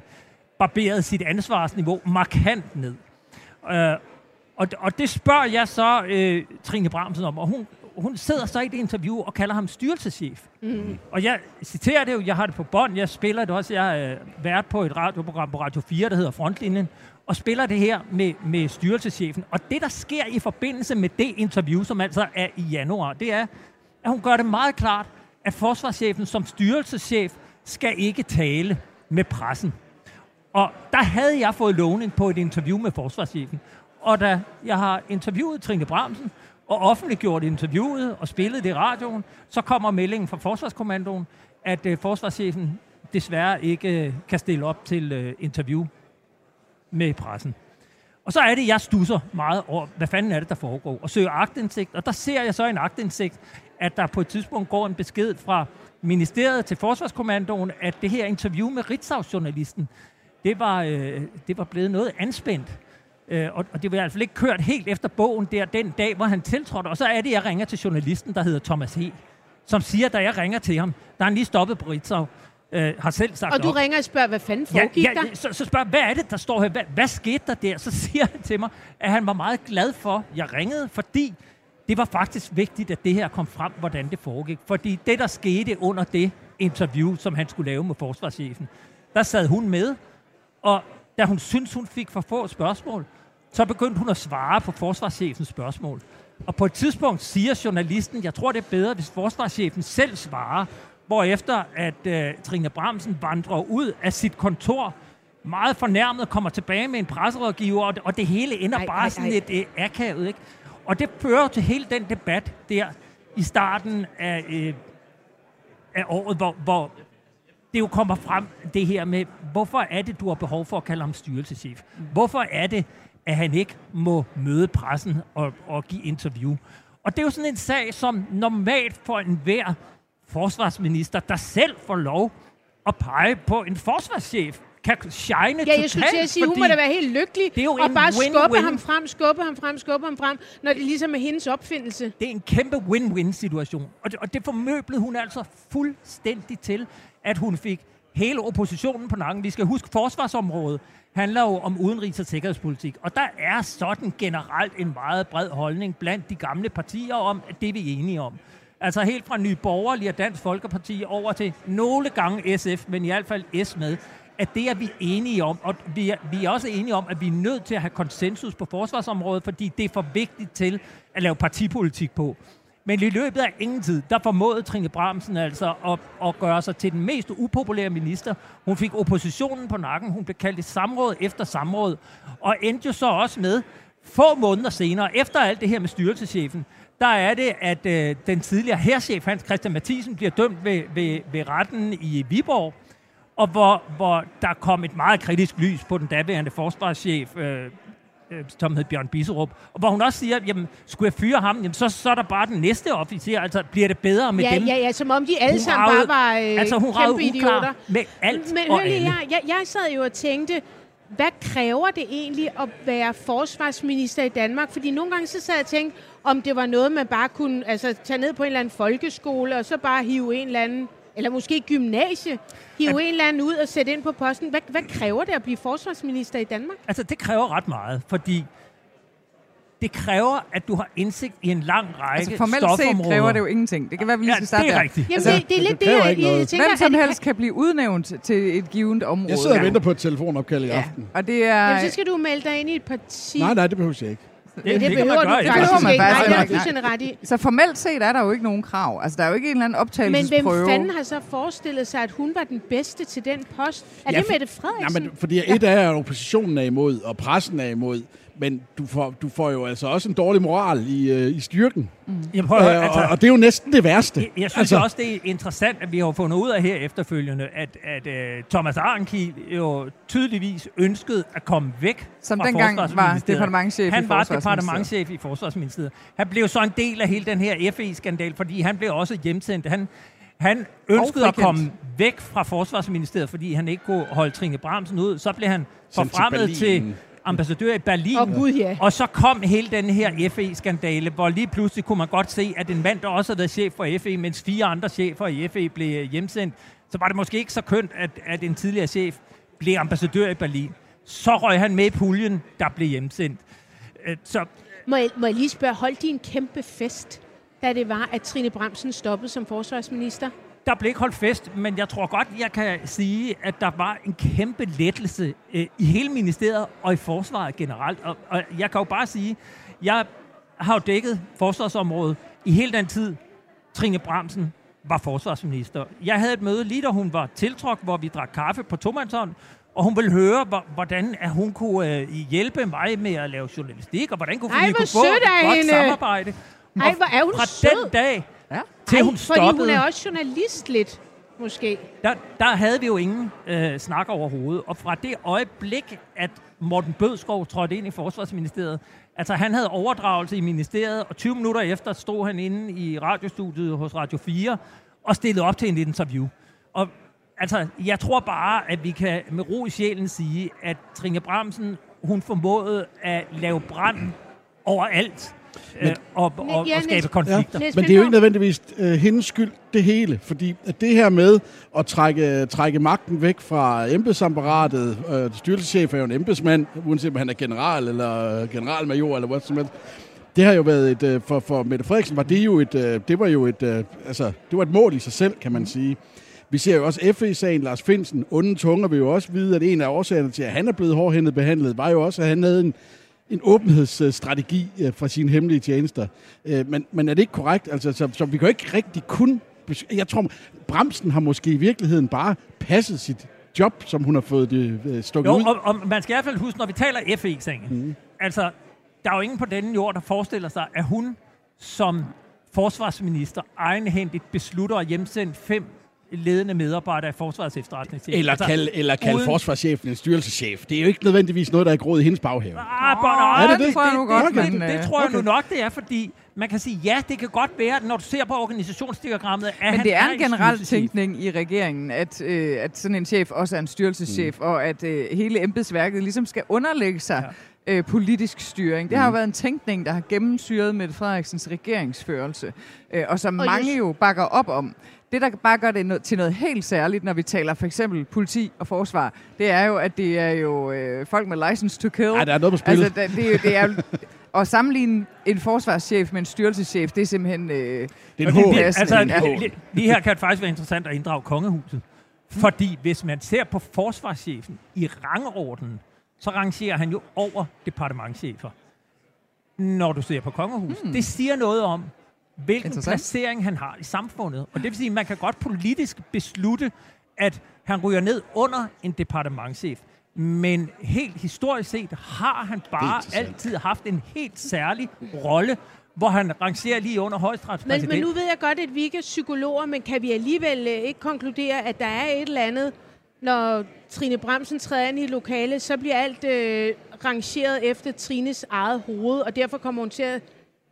barberet sit ansvarsniveau markant ned. Øh, og, og det spørger jeg så øh, Trine Bramsen om, og hun, hun sidder så i det interview og kalder ham styrelseschef. Mm. Og jeg citerer det jo, jeg har det på bånd, jeg spiller det også, jeg er øh, vært på et radioprogram på Radio 4, der hedder Frontlinjen, og spiller det her med, med styrelseschefen. Og det, der sker i forbindelse med det interview, som altså er i januar, det er, at hun gør det meget klart, at forsvarschefen som styrelseschef skal ikke tale med pressen. Og der havde jeg fået lovning på et interview med forsvarschefen. Og da jeg har interviewet Trine Bramsen, og offentliggjort interviewet og spillet det i radioen, så kommer meldingen fra Forsvarskommandoen, at øh, forsvarschefen desværre ikke øh, kan stille op til øh, interview med pressen. Og så er det, jeg stusser meget over, hvad fanden er det, der foregår, og søger agtindsigt. Og der ser jeg så en agtindsigt, at der på et tidspunkt går en besked fra ministeriet til Forsvarskommandoen, at det her interview med Ritzau-journalisten, det var, øh, det var blevet noget anspændt. Øh, og, og det var i hvert fald ikke kørt helt efter bogen der den dag, hvor han tiltrådte. Og så er det, jeg ringer til journalisten, der hedder Thomas He, som siger, da jeg ringer til ham, der er han lige stoppet på Ritzau, øh, har selv sagt Og du op. ringer og spørger, hvad fanden foregik ja, der? ja, så, så spørger hvad er det, der står her? Hvad, hvad skete der der? Så siger han til mig, at han var meget glad for, at jeg ringede, fordi det var faktisk vigtigt, at det her kom frem, hvordan det foregik. Fordi det, der skete under det interview, som han skulle lave med forsvarschefen, der sad hun med, og da hun syntes, hun fik for få spørgsmål, så begyndte hun at svare på forsvarschefens spørgsmål. Og på et tidspunkt siger journalisten, jeg tror, det er bedre, hvis forsvarschefen selv svarer, hvorefter at øh, Trine Bramsen vandrer ud af sit kontor, meget fornærmet, kommer tilbage med en presserådgiver, og, og det hele ender Ej, bare ej, sådan ej. lidt øh, akavet. Ikke? Og det fører til hele den debat der i starten af, øh, af året, hvor, hvor det jo kommer frem, det her med, hvorfor er det, du har behov for at kalde ham styrelseschef? Hvorfor er det, at han ikke må møde pressen og, og give interview? Og det er jo sådan en sag, som normalt for enhver forsvarsminister, der selv får lov at pege på en forsvarschef, kan shine Ja, jeg skulle til at sige, hun må da være helt lykkelig det er jo og bare skubbe win-win. ham frem, skubbe ham frem, skubbe ham frem, når det ligesom er hendes opfindelse. Det er en kæmpe win-win-situation. Og det, og det formøblede hun altså fuldstændig til, at hun fik hele oppositionen på nakken. Vi skal huske, forsvarsområdet handler jo om udenrigs- og sikkerhedspolitik. Og der er sådan generelt en meget bred holdning blandt de gamle partier om, at det er vi enige om. Altså helt fra Nye Borgerlige og Dansk Folkeparti over til nogle gange SF, men i hvert fald S med, at det er vi enige om. Og vi er, vi er også enige om, at vi er nødt til at have konsensus på forsvarsområdet, fordi det er for vigtigt til at lave partipolitik på. Men i løbet af ingen tid, der formåede Trine Bramsen altså at, at gøre sig til den mest upopulære minister. Hun fik oppositionen på nakken, hun blev kaldt i samråd efter samråd, og endte jo så også med få måneder senere, efter alt det her med styrelseschefen, der er det, at øh, den tidligere herrchef, Hans Christian Mathisen, bliver dømt ved, ved, ved retten i Viborg, og hvor, hvor der kom et meget kritisk lys på den daværende forsvarschef, øh, som hed Bjørn Bisserup, og hvor hun også siger, jamen, skulle jeg fyre ham, jamen, så, så er der bare den næste officer, altså bliver det bedre med Ja, dem? ja, ja, som om de alle sammen bare var øh, altså, hun kæmpe idioter. med alt Men og hør lige her, jeg, jeg sad jo og tænkte, hvad kræver det egentlig at være forsvarsminister i Danmark? Fordi nogle gange så sad jeg og tænkte, om det var noget, man bare kunne altså, tage ned på en eller anden folkeskole, og så bare hive en eller anden, eller måske gymnasie, hive en eller anden ud og sætte ind på posten. Hvad, hvad kræver det at blive forsvarsminister i Danmark? Altså, det kræver ret meget, fordi det kræver, at du har indsigt i en lang række Altså formelt set stofområder. kræver det jo ingenting. Det kan være, vi lige Ja, skal starte det er der. rigtigt. Jamen, Altså, det, det er lidt det det, jeg, jeg, jeg tænker, Hvem som helst kan blive udnævnt til et givet område. Jeg sidder og Ja. venter på et telefonopkald i Ja, aften. og det er... Jamen, så skal du melde dig ind i et parti. Nej, nej, det behøver jeg ikke. Det, det, det kan man behøver gøre, du faktisk behøver man ikke. faktisk Nej, det er fuldstændig ret i. Så formelt set er der jo ikke nogen krav. Altså, der er jo ikke en eller anden Men optagelsesprøve. hvem fanden har så forestillet sig, at hun var den bedste til den post? Er Ja, det Mette Frederiksen? Nej, men fordi et er, at oppositionen er imod, og pressen er imod, men du får, du får jo altså også en dårlig moral i, øh, i styrken. Jeg, prøver, Øh, altså, og, og det er jo næsten det værste. jeg, jeg synes altså, også, det er interessant, at vi har fundet ud af her efterfølgende, at, at uh, Thomas Arnkiel jo tydeligvis ønskede at komme væk Som fra dengang var i Han var departementchef i Forsvarsministeriet. Han blev så en del af hele den her FE-skandal, fordi han blev også hjemsendt. Han, han ønskede at komme væk fra Forsvarsministeriet, fordi han ikke kunne holde Trine Bramsen ud. Så blev han til forfremmet Berlin. til ambassadør i Berlin. Åh, Gud, ja. Og så kom hele den her FE-skandale, hvor lige pludselig kunne man godt se, at en mand, der også havde været chef for FE, mens fire andre chefer i FE blev hjemsendt, så var det måske ikke så kønt, at, at en tidligere chef blev ambassadør i Berlin. Så røg han med i puljen, der blev hjemsendt. Øh, Så Må jeg, må jeg lige spørge, holdt de en kæmpe fest, da det var, at Trine Bramsen stoppede som forsvarsminister? Der blev ikke holdt fest, men jeg tror godt, jeg kan sige, at der var en kæmpe lettelse øh, i hele ministeriet og i forsvaret generelt. Og, og jeg kan jo bare sige, jeg har jo dækket forsvarsområdet i hele den tid, Trine Bramsen var forsvarsminister. Jeg havde et møde lige da hun var tiltrådt, hvor vi drak kaffe på tomandshånd, og hun ville høre, hvor- hvordan at hun kunne øh, hjælpe mig med at lave journalistik, og hvordan kunne Ej, vi kunne få et godt hende. samarbejde. Ej, Og hvor er hun fra sød. den dag, Ja. til Ej, hun fordi stoppede... hun er også journalist lidt, måske. der, der havde vi jo ingen øh, snak overhovedet. Og fra det øjeblik, at Morten Bødskov trådte ind i Forsvarsministeriet, altså han havde overdragelse i ministeriet, og 20 minutter efter stod han inde i radiostudiet hos Radio 4 og stillede op til en interview. Og altså, jeg tror bare, at vi kan med ro i sjælen sige, at Trine Bramsen, hun formåede at lave brand overalt. Øh, og, og, og, Ja, og skabe konflikter. Niels Men det er jo ikke nødvendigvis øh, hendes skyld, det hele. Fordi at det her med at trække, trække magten væk fra embedsapparatet, øh, styrelseschef er jo en embedsmand, uanset om han er general eller øh, generalmajor eller hvad som helst. Det har jo været et, øh, for, for Mette Frederiksen var det jo et, øh, det var jo et, øh, altså, det var et mål i sig selv, kan man sige. Vi ser jo også FE-sagen, Lars Finsen, onde tunger vil jo også vide, at en af årsagerne til, at han er blevet hårdhændet behandlet, var jo også, at han havde en, en åbenhedsstrategi øh, fra sine hemmelige tjenester. Øh, Men, men er det ikke korrekt? Altså, så, så vi kan jo ikke rigtig kun... Jeg tror, Bremsen har måske i virkeligheden bare passet sit job, som hun har fået det øh, stukket Jo, ud. og, og man skal i hvert fald huske, når vi taler FE-sagen, mm. altså, der er jo ingen på denne jord, der forestiller sig, at hun som forsvarsminister egenhændigt beslutter at hjemsende fem ledende medarbejdere i Forsvarets efterretningstjeneste. Eller kalde eller kald uden- forsvarschefen en styrelseschef. Det er jo ikke nødvendigvis noget, der er groet i hendes baghave. Ah, Er det det? det, tror jeg nu det, godt, det, men, det, det tror jeg nu nok, det er, fordi man kan sige, ja, det kan godt være, at når du ser på organisationsdiagrammet, at Men han det er en en generel tænkning i regeringen, at, øh, at sådan en chef også er en styrelseschef, mm. og at øh, hele embedsværket ligesom skal underlægge sig ja. øh, politisk styring. Det har jo været en tænkning, der har gennemsyret Mette Frederiksens regeringsførelse, øh, og som Og mange just- jo bakker op om. Det, der bare gør det no- til noget helt særligt, når vi taler for eksempel politi og forsvar, det er jo, at det er jo øh, folk med license to kill. Ja, der er noget på spil. Altså, det, det, er jo- det er jo- at sammenligne en forsvarschef med en styrelseschef, det er simpelthen... Øh, Det er en håb. altså, Ja. lige, lige her kan det faktisk være interessant at inddrage kongehuset. Fordi hvis man ser på forsvarschefen i rangordenen, så rangerer han jo over departementchefer. Når du ser på kongehuset. Hmm. Det siger noget om, hvilken placering han har i samfundet. Og det vil sige, at man kan godt politisk beslutte, at han ryger ned under en departementchef. Men helt historisk set har han bare altid haft en helt særlig rolle, hvor han rangerer lige under Men, højesteretspræsident. men nu ved jeg godt, at vi ikke er psykologer, men kan vi alligevel øh, ikke konkludere, at der er et eller andet, når Trine Bremsen træder ind i lokalet, så bliver alt øh, rangeret efter Trines eget hoved, og derfor kommer hun til at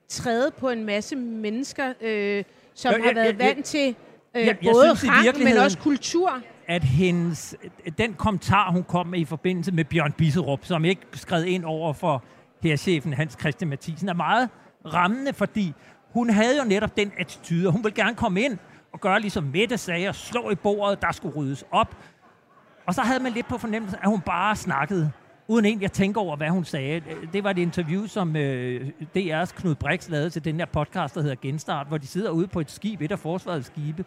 træde på en masse mennesker, øh, som Jo, har jeg- været jeg- vant til øh, jeg- jeg både synes rang, men også kultur. at hendes, den kommentar, hun kom med i forbindelse med Bjørn Bisserup, som ikke skred ind over for herchefen Hans Christian Mathisen, er meget rammende, fordi hun havde jo netop den attitude, og hun ville gerne komme ind og gøre ligesom Mette sagde, og slå i bordet, der skulle ryddes op. Og så havde man lidt på fornemmelse, at hun bare snakkede, uden egentlig at tænke over, hvad hun sagde. Det var et interview, som øh, DR's Knud Brix lavede til den der podcast, der hedder Genstart, hvor de sidder ude på et skib, et af forsvarets skibe,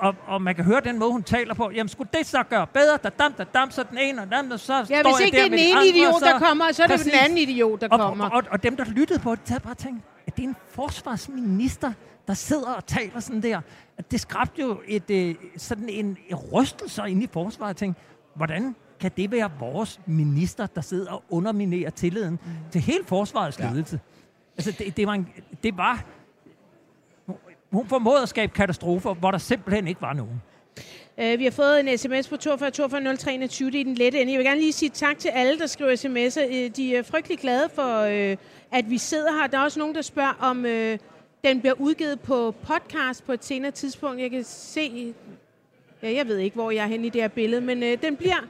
og, og man kan høre den måde, hun taler på. Jamen, skulle det så gøre bedre? Da dam, da dam, så den ene, og den anden, og så Ja, står hvis ikke det er den de ene andre, idiot, der kommer, så er det den anden idiot, der og, kommer. Og, og, og dem, der lyttede på det, havde bare tænkt, at det er en forsvarsminister, der sidder og taler sådan der. At det skabte jo et, øh, sådan en, en rystelse inde i forsvaret. Jeg tænkte, hvordan kan det være vores minister, der sidder og underminerer tilliden mm. til hele forsvarets ledelse? Altså, det, det, var en, det var... Hun formåede at skabe katastrofer, hvor der simpelthen ikke var nogen. Uh, vi har fået en sms på 42 42 03 21. Det er den lette ende. Jeg vil gerne lige sige tak til alle, der skriver sms'er. Uh, de er frygtelig glade for, uh, at vi sidder her. Der er også nogen, der spørger, om uh, den bliver udgivet på podcast på et senere tidspunkt. Jeg kan se... Ja, jeg ved ikke, hvor jeg er henne i det her billede, men uh, den, bliver,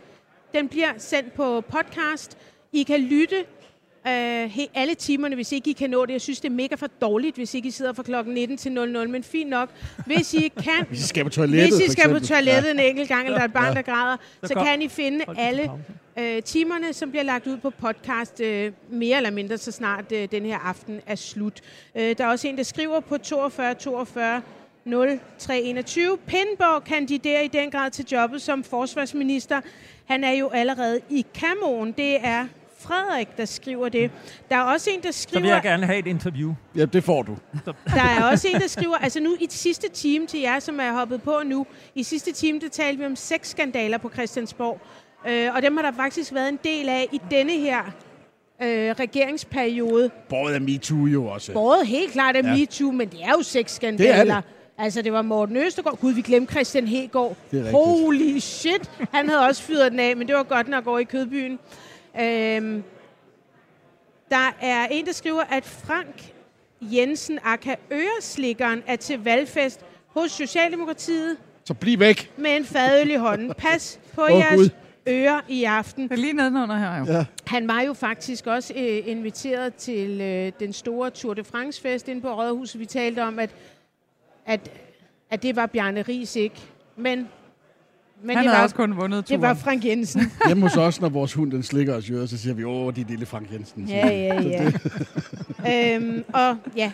den bliver sendt på podcast. I kan lytte øh, alle timerne, hvis ikke I kan nå det. Jeg synes, det er mega for dårligt, hvis ikke I sidder fra klokken 19 til 00, men fint nok. Hvis I kan, Hvis I skal på toilettet, hvis I skal på toilettet ja. en enkelt gang, eller der er et barn, Ja. der græder, så, Så kan I finde alle øh, timerne, som bliver lagt ud på podcast, øh, mere eller mindre, så snart øh, den her aften er slut. Øh, der er også en, der skriver på 42 42 0321. Pindborg kandiderer i den grad til jobbet som forsvarsminister. Han er jo allerede i kamoen. Det er Frederik, der skriver det. Der er også en, der Så vil skriver... jeg gerne have et interview. Ja, det får du. Der er også en, der skriver, altså nu i sidste time til jer, som er hoppet på nu, i sidste time, der talte vi om seks skandaler på Christiansborg, øh, og dem har der faktisk været en del af i denne her øh, regeringsperiode. Båret af MeToo jo også. Både helt klart af Ja. MeToo, men det er jo seks Det er skandaler. det. Altså, det var Morten Østergaard. Gud, vi glemte Christian Hegård. Holy shit. Han havde også fyret den af, men det var godt nok over i Kødbyen. Øhm, der er en, der skriver, at Frank Jensen, aka Øreslikkeren, er til valgfest hos Socialdemokratiet Så bliv væk. med en fadøl i hånden. Pas på Åh, oh, jeres Gud. ører i aften. Det er lige nedenunder her jo. Ja. Han var jo faktisk også øh, inviteret til øh, den store Tour de France-fest inde på Rådhuset. Vi talte om, at, at, at det var Bjarne Ries ikke. Men, men Han det, var, også kun vundet det var turen. Frank Jensen. Hjemme hos os, når vores hund den slikker os i så siger vi, åh, de lille Frank Jensen. ja, ja, ja. øhm, og ja,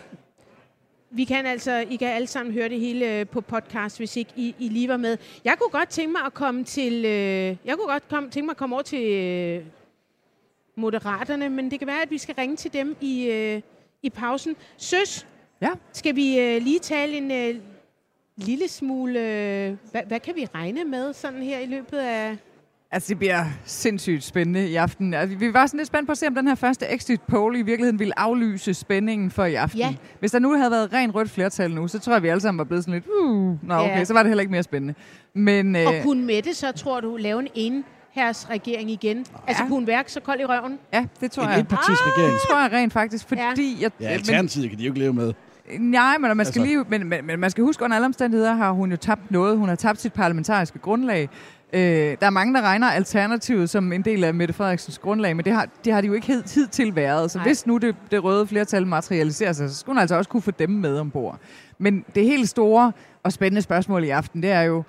vi kan altså, I kan alle sammen høre det hele øh, på podcast, hvis ikke I, I lige var med. Jeg kunne godt tænke mig at komme til, øh, jeg kunne godt komme, tænke mig at komme over til øh, Moderaterne, men det kan være, at vi skal ringe til dem i, øh, i pausen. Søs, Ja. skal vi øh, lige tale en øh, lille smule, øh, hvad, hvad kan vi regne med sådan her i løbet af... Altså, det bliver sindssygt spændende i aften. Altså, vi var sådan lidt spændt på at se, om den her første exit poll i virkeligheden ville aflyse spændingen for i aften. Ja. Hvis der nu havde været rent rødt flertal nu, så tror jeg, vi alle sammen var blevet sådan lidt, uh, nå okay, Ja. så var det heller ikke mere spændende. Men øh, Og kunne Mette så, tror du, lave en enhærs regering igen? Altså, Ja. kunne hun værke så kold i røven? ja, det tror En jeg. etpartis regering. Det tror jeg rent faktisk, fordi... Jeg, Ja, Alternativet kan de jo ikke leve med. Nej, men man skal, Altså- lige, men, men, men man skal huske, under alle omstændigheder har hun jo tabt noget. Hun har tabt sit parlamentariske grundlag. Øh, der er mange, der regner Alternativet som en del af Mette Frederiksens grundlag, men det har, det har de jo ikke hed, hidtil været. Så Nej. Hvis nu det, det røde flertal materialiserer sig, så skulle hun altså også kunne få dem med ombord. Men det helt store og spændende spørgsmål i aften, det er jo,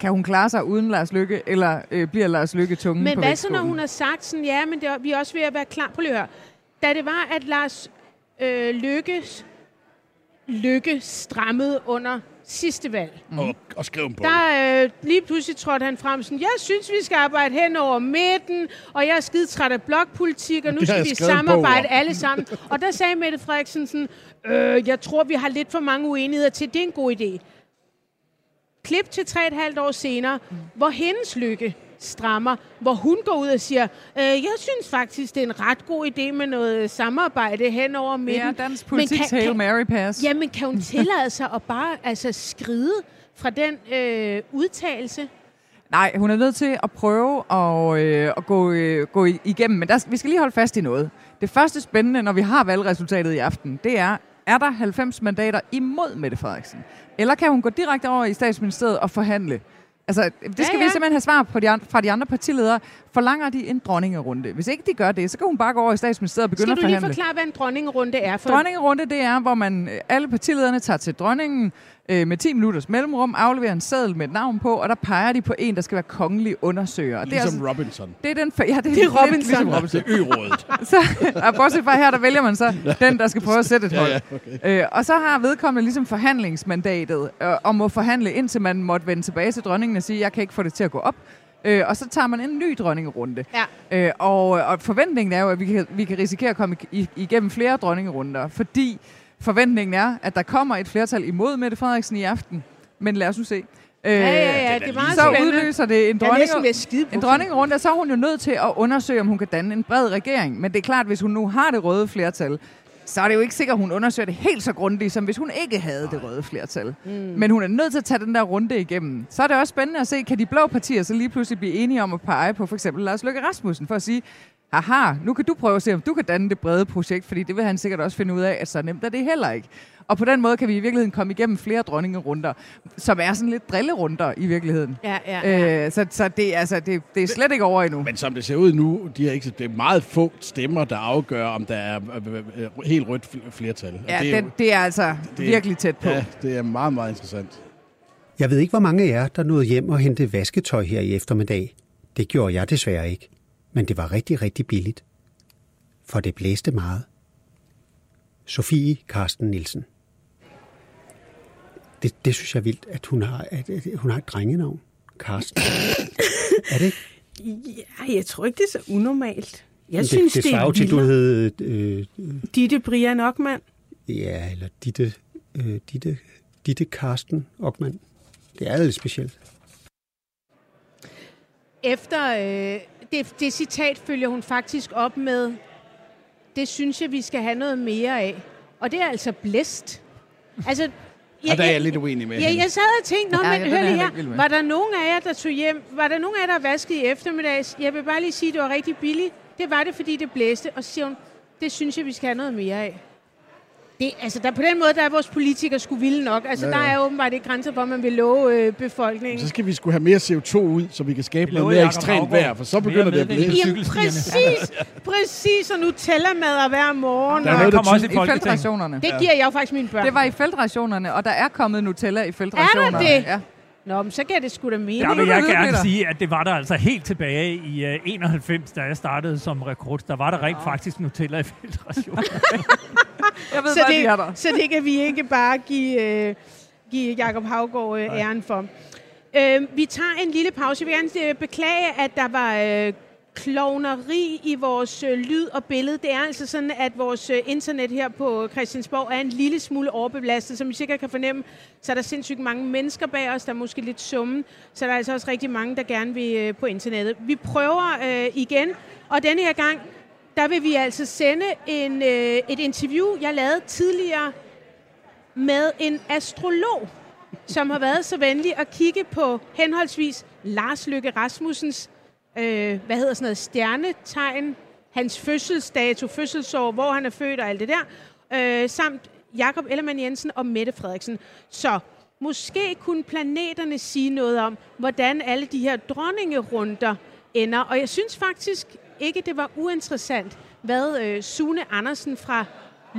kan hun klare sig uden Lars Lykke, eller øh, bliver Lars Lykke tungen Men på hvad så, når hun har sagt sådan, ja, men det vi er også ved at være klar på høre. Da det var, at Lars øh, Lykkes Lykke strammede under sidste valg, Mm. Og, og skriv dem på. der øh, lige pludselig trådte han frem sådan, jeg synes, vi skal arbejde hen over midten, og jeg er skide træt af blokpolitik, og nu skal vi en samarbejde om. alle sammen. Og der sagde Mette Frederiksen sådan, øh, jeg tror, vi har lidt for mange uenigheder til, det er en god idé. Klip til tre et halvt år senere, hvor hendes lykke strammer, hvor hun går ud og siger, øh, jeg synes faktisk, det er en ret god idé med noget samarbejde hen over midten. Ja, dansk politiks kan- Hail Mary Pass. Jamen, kan hun tillade sig at bare altså, skride fra den øh, udtalelse? Nej, hun er nødt til at prøve at, øh, at gå, øh, gå igennem, men der, vi skal lige holde fast i noget. Det første spændende, når vi har valgresultatet i aften, det er, er der 90 mandater imod Mette Frederiksen? Eller kan hun gå direkte over i statsministeriet og forhandle? Altså, det skal Ja, ja, vi simpelthen have svar på de andre, fra de andre partiledere. Forlanger de en dronningerunde? Hvis ikke de gør det, så kan hun bare gå over i statsministeriet og begynde Skal at du lige forhandle. forklare, hvad en dronningerunde er? For Dronningerunde, det er, hvor man øh, alle partilederne tager til dronningen øh, med 10 minutters mellemrum, afleverer en seddel med et navn på, og der peger de på en, der skal være kongelig undersøger. Og det er, Ligesom altså, Robinson. det er den... Ja, det er, Det er lidt Robinson. Ligesom Robinson. Det er ø-rådet. Så, og bortset fra her, der vælger man så den, der skal prøve at sætte et hold. ja, okay. øh, og så har vedkommende ligesom forhandlingsmandatet, øh, og må forhandle indtil man måtte vende tilbage til dronningen og sige, jeg kan ikke få det til at gå op. Øh, og så tager man en ny dronningerunde. Ja. Øh, og, og forventningen er jo, at vi kan, vi kan risikere at komme igennem flere dronningerunder, fordi forventningen er, at der kommer et flertal imod Mette Frederiksen i aften. Men lad os nu se. Øh, Ja, ja, ja, det er meget så spændende. udløser det en er dronning, en dronningerunde, og så er hun jo nødt til at undersøge, om hun kan danne en bred regering. Men det er klart, hvis hun nu har det røde flertal, så er det jo ikke sikkert, at hun undersøger det helt så grundigt, som hvis hun ikke havde det røde flertal. Mm. Men hun er nødt til at tage den der runde igennem. Så er det også spændende at se, kan de blå partier så lige pludselig blive enige om at pege på for eksempel Lars Løkke Rasmussen, for at sige, Aha, nu kan du prøve at se, om du kan danne det brede projekt, fordi det vil han sikkert også finde ud af, at så nemt er det heller ikke. Og på den måde kan vi i virkeligheden komme igennem flere dronningerunder, som er sådan lidt drillerunder i virkeligheden. Ja, ja, ja. Øh, så så det, er altså, det, det er slet ikke over endnu. Men som det ser ud nu, de er ikke, det er meget få stemmer, der afgør, om der er øh, øh, øh, helt rødt fl- flertal. Og Ja, det er det, det er altså det- virkelig tæt på. ja, det er meget, meget interessant. Jeg ved ikke, hvor mange af jer, der nåede hjem og hente vasketøj her i eftermiddag. Det gjorde jeg desværre ikke. Men det var rigtig, rigtig billigt. For det blæste meget. Sofie Karsten Nielsen. Det, det synes jeg er vildt, at hun har, at, at hun har et drengenavn. Karsten. er det? Ja, jeg tror ikke, det er så unormalt. Jeg det, synes, det det, er til, du hed... Øh, Ditte Brian Ockmann. ja, eller Ditte, øh, Ditte, Ditte Karsten Ockmann. Det er lidt specielt. Efter øh, det, det citat følger hun faktisk op med, det synes jeg, vi skal have noget mere af. Og det er altså blæst. Altså, Og der er jeg lidt uenig med Ja, hende. jeg sad og tænkte, Nå, Ja, men ja, hør er lige jeg her. Var der nogen af jer, der tog hjem? Var der nogen af jer, der vaskede i eftermiddags? Jeg vil bare lige sige, at det var rigtig billigt. Det var det, fordi det blæste. Og så siger hun, det synes jeg, vi skal have noget mere af. Det, altså, der, på den måde, der er vores politikere skulle vilde nok. Altså, Ja, ja, der er åbenbart ikke grænser for, hvad man vil love øh, befolkningen. Så skal vi skulle have mere CO2 ud, så vi kan skabe Vi noget mere ekstremt vejr, for så begynder det at på Jamen, præcis, præcis, og Nutella-mad hver morgen. Der er og- noget, der kommer også i feltrationerne. Det giver jeg jo faktisk mine børn. Det var i feltrationerne, og der er kommet Nutella i feltrationerne. det? Ja. Nå, men så gav det sgu da mening. Der vil jeg gerne Peter. sige, at det var der altså helt tilbage i uh, 91, da jeg startede som rekrut. Der var der rent faktisk Nutella i filtration. Jeg ved så, bare, de er der. det, så det kan vi ikke bare give, øh, give Jacob Havgård øh, æren for. Øh, vi tager en lille pause. Jeg vil gerne øh, beklage, at der var øh, klovneri i vores øh, lyd og billede. Det er altså sådan, at vores øh, internet her på Christiansborg er en lille smule overbelastet. Som I sikkert kan fornemme, så er der sindssygt mange mennesker bag os. Der er måske lidt summen. Så der er altså også rigtig mange, der gerne vil øh, på internettet. Vi prøver øh, igen, og denne her gang, der vil vi altså sende en, øh, et interview, jeg lavede tidligere med en astrolog, som har været så venlig at kigge på henholdsvis Lars Løkke Rasmussens, øh, hvad hedder sådan noget, stjernetegn, hans fødselsdato, fødselsår, hvor han er født og alt det der, øh, samt Jakob Ellemann Jensen og Mette Frederiksen. Så måske kunne planeterne sige noget om, hvordan alle de her dronningerunder ender. Og jeg synes faktisk ikke, det var uinteressant, hvad øh, Sune Andersen fra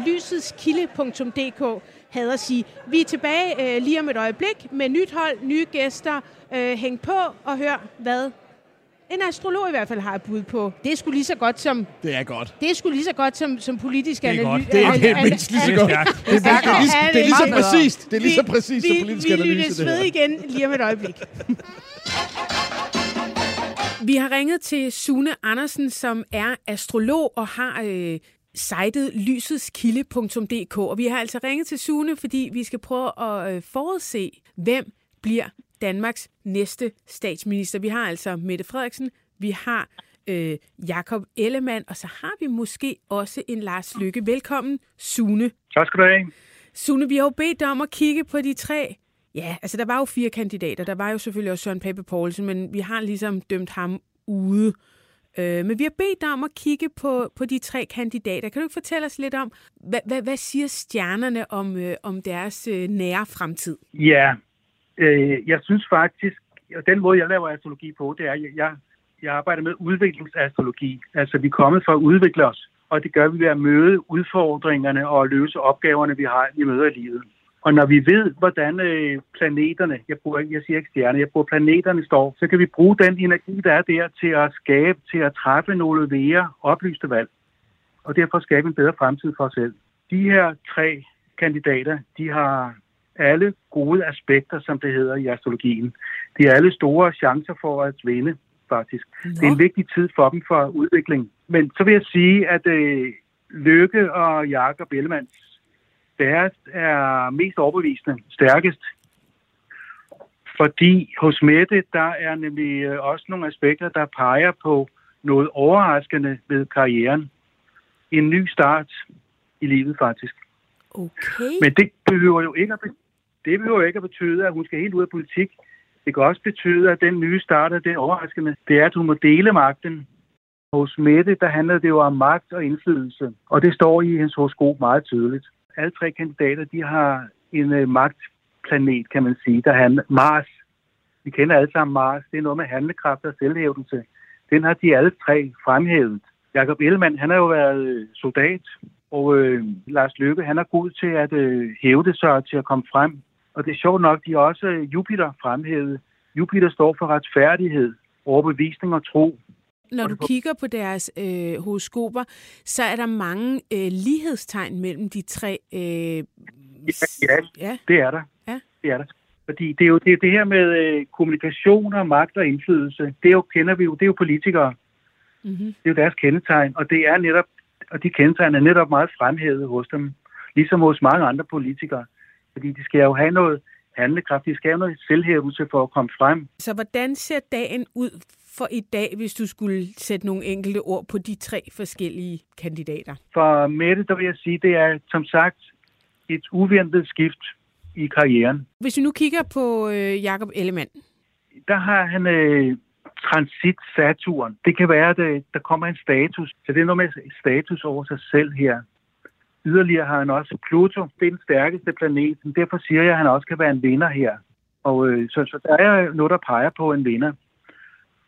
lysets.kilde.dk havde at sige. Vi er tilbage øh, lige om et øjeblik med nyt hold, nye gæster. Øh, hæng på og hør, hvad en astrolog i hvert fald har et bud på. Det er sgu lige så godt som, Det er godt. det er sgu lige så godt som, som politisk Det er analyse. godt. Det er, Al- det er mindst lige så godt. Det er, det er, lige, det er lige så præcist. Det er lige så Vi- præcist som vi, politisk vi analyse, lyttes det ved igen lige om et øjeblik. Vi har ringet til Sune Andersen, som er astrolog og har øh, sitet lysetskilde.dk. Og vi har altså ringet til Sune, fordi vi skal prøve at øh, forudse, hvem bliver Danmarks næste statsminister. Vi har altså Mette Frederiksen, vi har øh, Jakob Ellemann, og så har vi måske også en Lars Lykke. Velkommen, Sune. Tak skal du have. Sune, vi har jo bedt dig om at kigge på de tre. Ja, altså der var jo fire kandidater. Der var jo selvfølgelig også Søren Pape Poulsen, men vi har ligesom dømt ham ude. Øh, men vi har bedt dig om at kigge på, på de tre kandidater. Kan du ikke fortælle os lidt om, hvad, hvad, hvad siger stjernerne om, øh, om deres øh, nære fremtid? Ja, øh, jeg synes faktisk, og den måde, jeg laver astrologi på, det er, at jeg, jeg arbejder med udviklingsastrologi. Altså, vi er kommet for at udvikle os, og det gør vi ved at møde udfordringerne og løse opgaverne, vi har, vi møder i livet. Og når vi ved, hvordan øh, planeterne, jeg, bruger, jeg siger ikke stjerner, jeg bruger planeterne står, så kan vi bruge den energi, der er der, til at skabe, til at træffe nogle mere oplyste valg. Og derfor skabe en bedre fremtid for os selv. De her tre kandidater, de har alle gode aspekter, som det hedder i astrologien. De har alle store chancer for at vinde, faktisk. Nå. Det er en vigtig tid for dem for udvikling. Men så vil jeg sige, at øh, Lykke og Jakob Ellemanns deres er mest overbevisende, stærkest. Fordi hos Mette, der er nemlig øh, også nogle aspekter, der peger på noget overraskende ved karrieren. En ny start i livet, faktisk. Okay. Men det behøver jo ikke at, det behøver ikke at betyde, at hun skal helt ud af politik. Det kan også betyde, at den nye start det overraskende. Det er, at hun må dele magten. Hos Mette, der handler det jo om magt og indflydelse. Og det står i hendes horoskop meget tydeligt alle tre kandidater, de har en øh, magtplanet, kan man sige, der handler Mars. Vi kender alle sammen Mars. Det er noget med handlekraft og selvhævdelse. Den har de alle tre fremhævet. Jakob Ellemann, han har jo været øh, soldat, og øh, Lars Løkke, han er god til at øh, det sig til at komme frem. Og det er sjovt nok, de har også øh, Jupiter fremhævet. Jupiter står for retfærdighed, overbevisning og tro når du kigger på deres øh, horoskoper, så er der mange øh, lighedstegn mellem de tre. Øh, ja, ja, ja, det er der. Ja. Det er der. Fordi det er jo det, det her med øh, kommunikation og magt og indflydelse, det er jo, kender vi jo, det er jo politikere. Mm-hmm. Det er jo deres kendetegn, og det er netop, og de kendetegn er netop meget fremhævet hos dem, ligesom hos mange andre politikere. Fordi de skal jo have noget handlekraft, de skal have noget selvhævelse for at komme frem. Så hvordan ser dagen ud for i dag, hvis du skulle sætte nogle enkelte ord på de tre forskellige kandidater? For Mette, der vil jeg sige, det er som sagt et uventet skift i karrieren. Hvis vi nu kigger på øh, Jakob Ellemann. Der har han øh, transit Saturn. Det kan være, at øh, der kommer en status. Så det er noget med status over sig selv her. Yderligere har han også Pluto. Det er den stærkeste planet. Derfor siger jeg, at han også kan være en vinder her. Og øh, så, så der er noget, der peger på en vinder.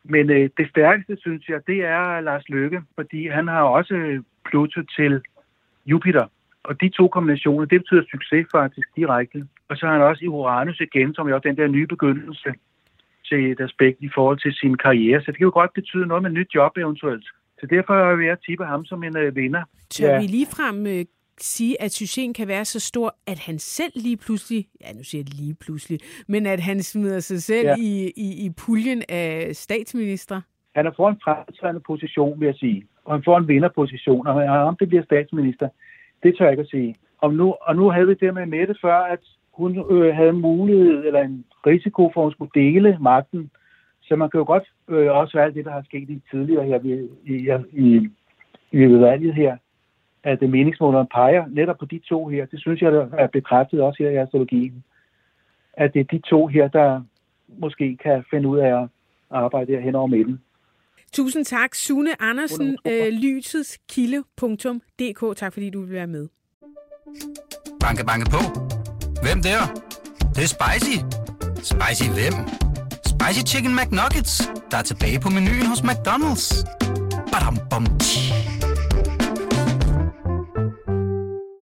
Men øh, det stærkeste, synes jeg, det er Lars Løkke, fordi han har også Pluto til Jupiter. Og de to kombinationer, det betyder succes faktisk direkte. Og så har han også i Uranus igen, som er den der nye begyndelse til et aspekt i forhold til sin karriere. Så det kan jo godt betyde noget med nyt job eventuelt. Så derfor vil jeg tippe ham som en øh, vinder. Tør ja. vi ligefrem øh, sige, at succesen kan være så stor, at han selv lige pludselig, ja nu siger jeg lige pludselig, men at han smider sig selv ja. i, i, i puljen af statsminister? Han har fået en fremtrædende position, vil jeg sige. Og han får en vinderposition, og om det bliver statsminister, det tør jeg ikke at sige. Og nu, og nu havde vi det med Mette før, at hun øh, havde en mulighed eller en risiko for, at hun skulle dele magten. Så man kan jo godt øh, også være det, der har sket i tidligere her i, i, i, i valget her at meningsmåleren peger netop på de to her. Det synes jeg er bekræftet også her i astrologien. At det er de to her, der måske kan finde ud af at arbejde her hen over midten. Tusind tak, Sune Andersen, øh, lysetskilde.dk. Tak fordi du vil være med. Banke, banke på. Hvem der? Det, det er spicy. Spicy hvem? Spicy Chicken McNuggets, der er tilbage på menuen hos McDonald's. Badum, bom, tji.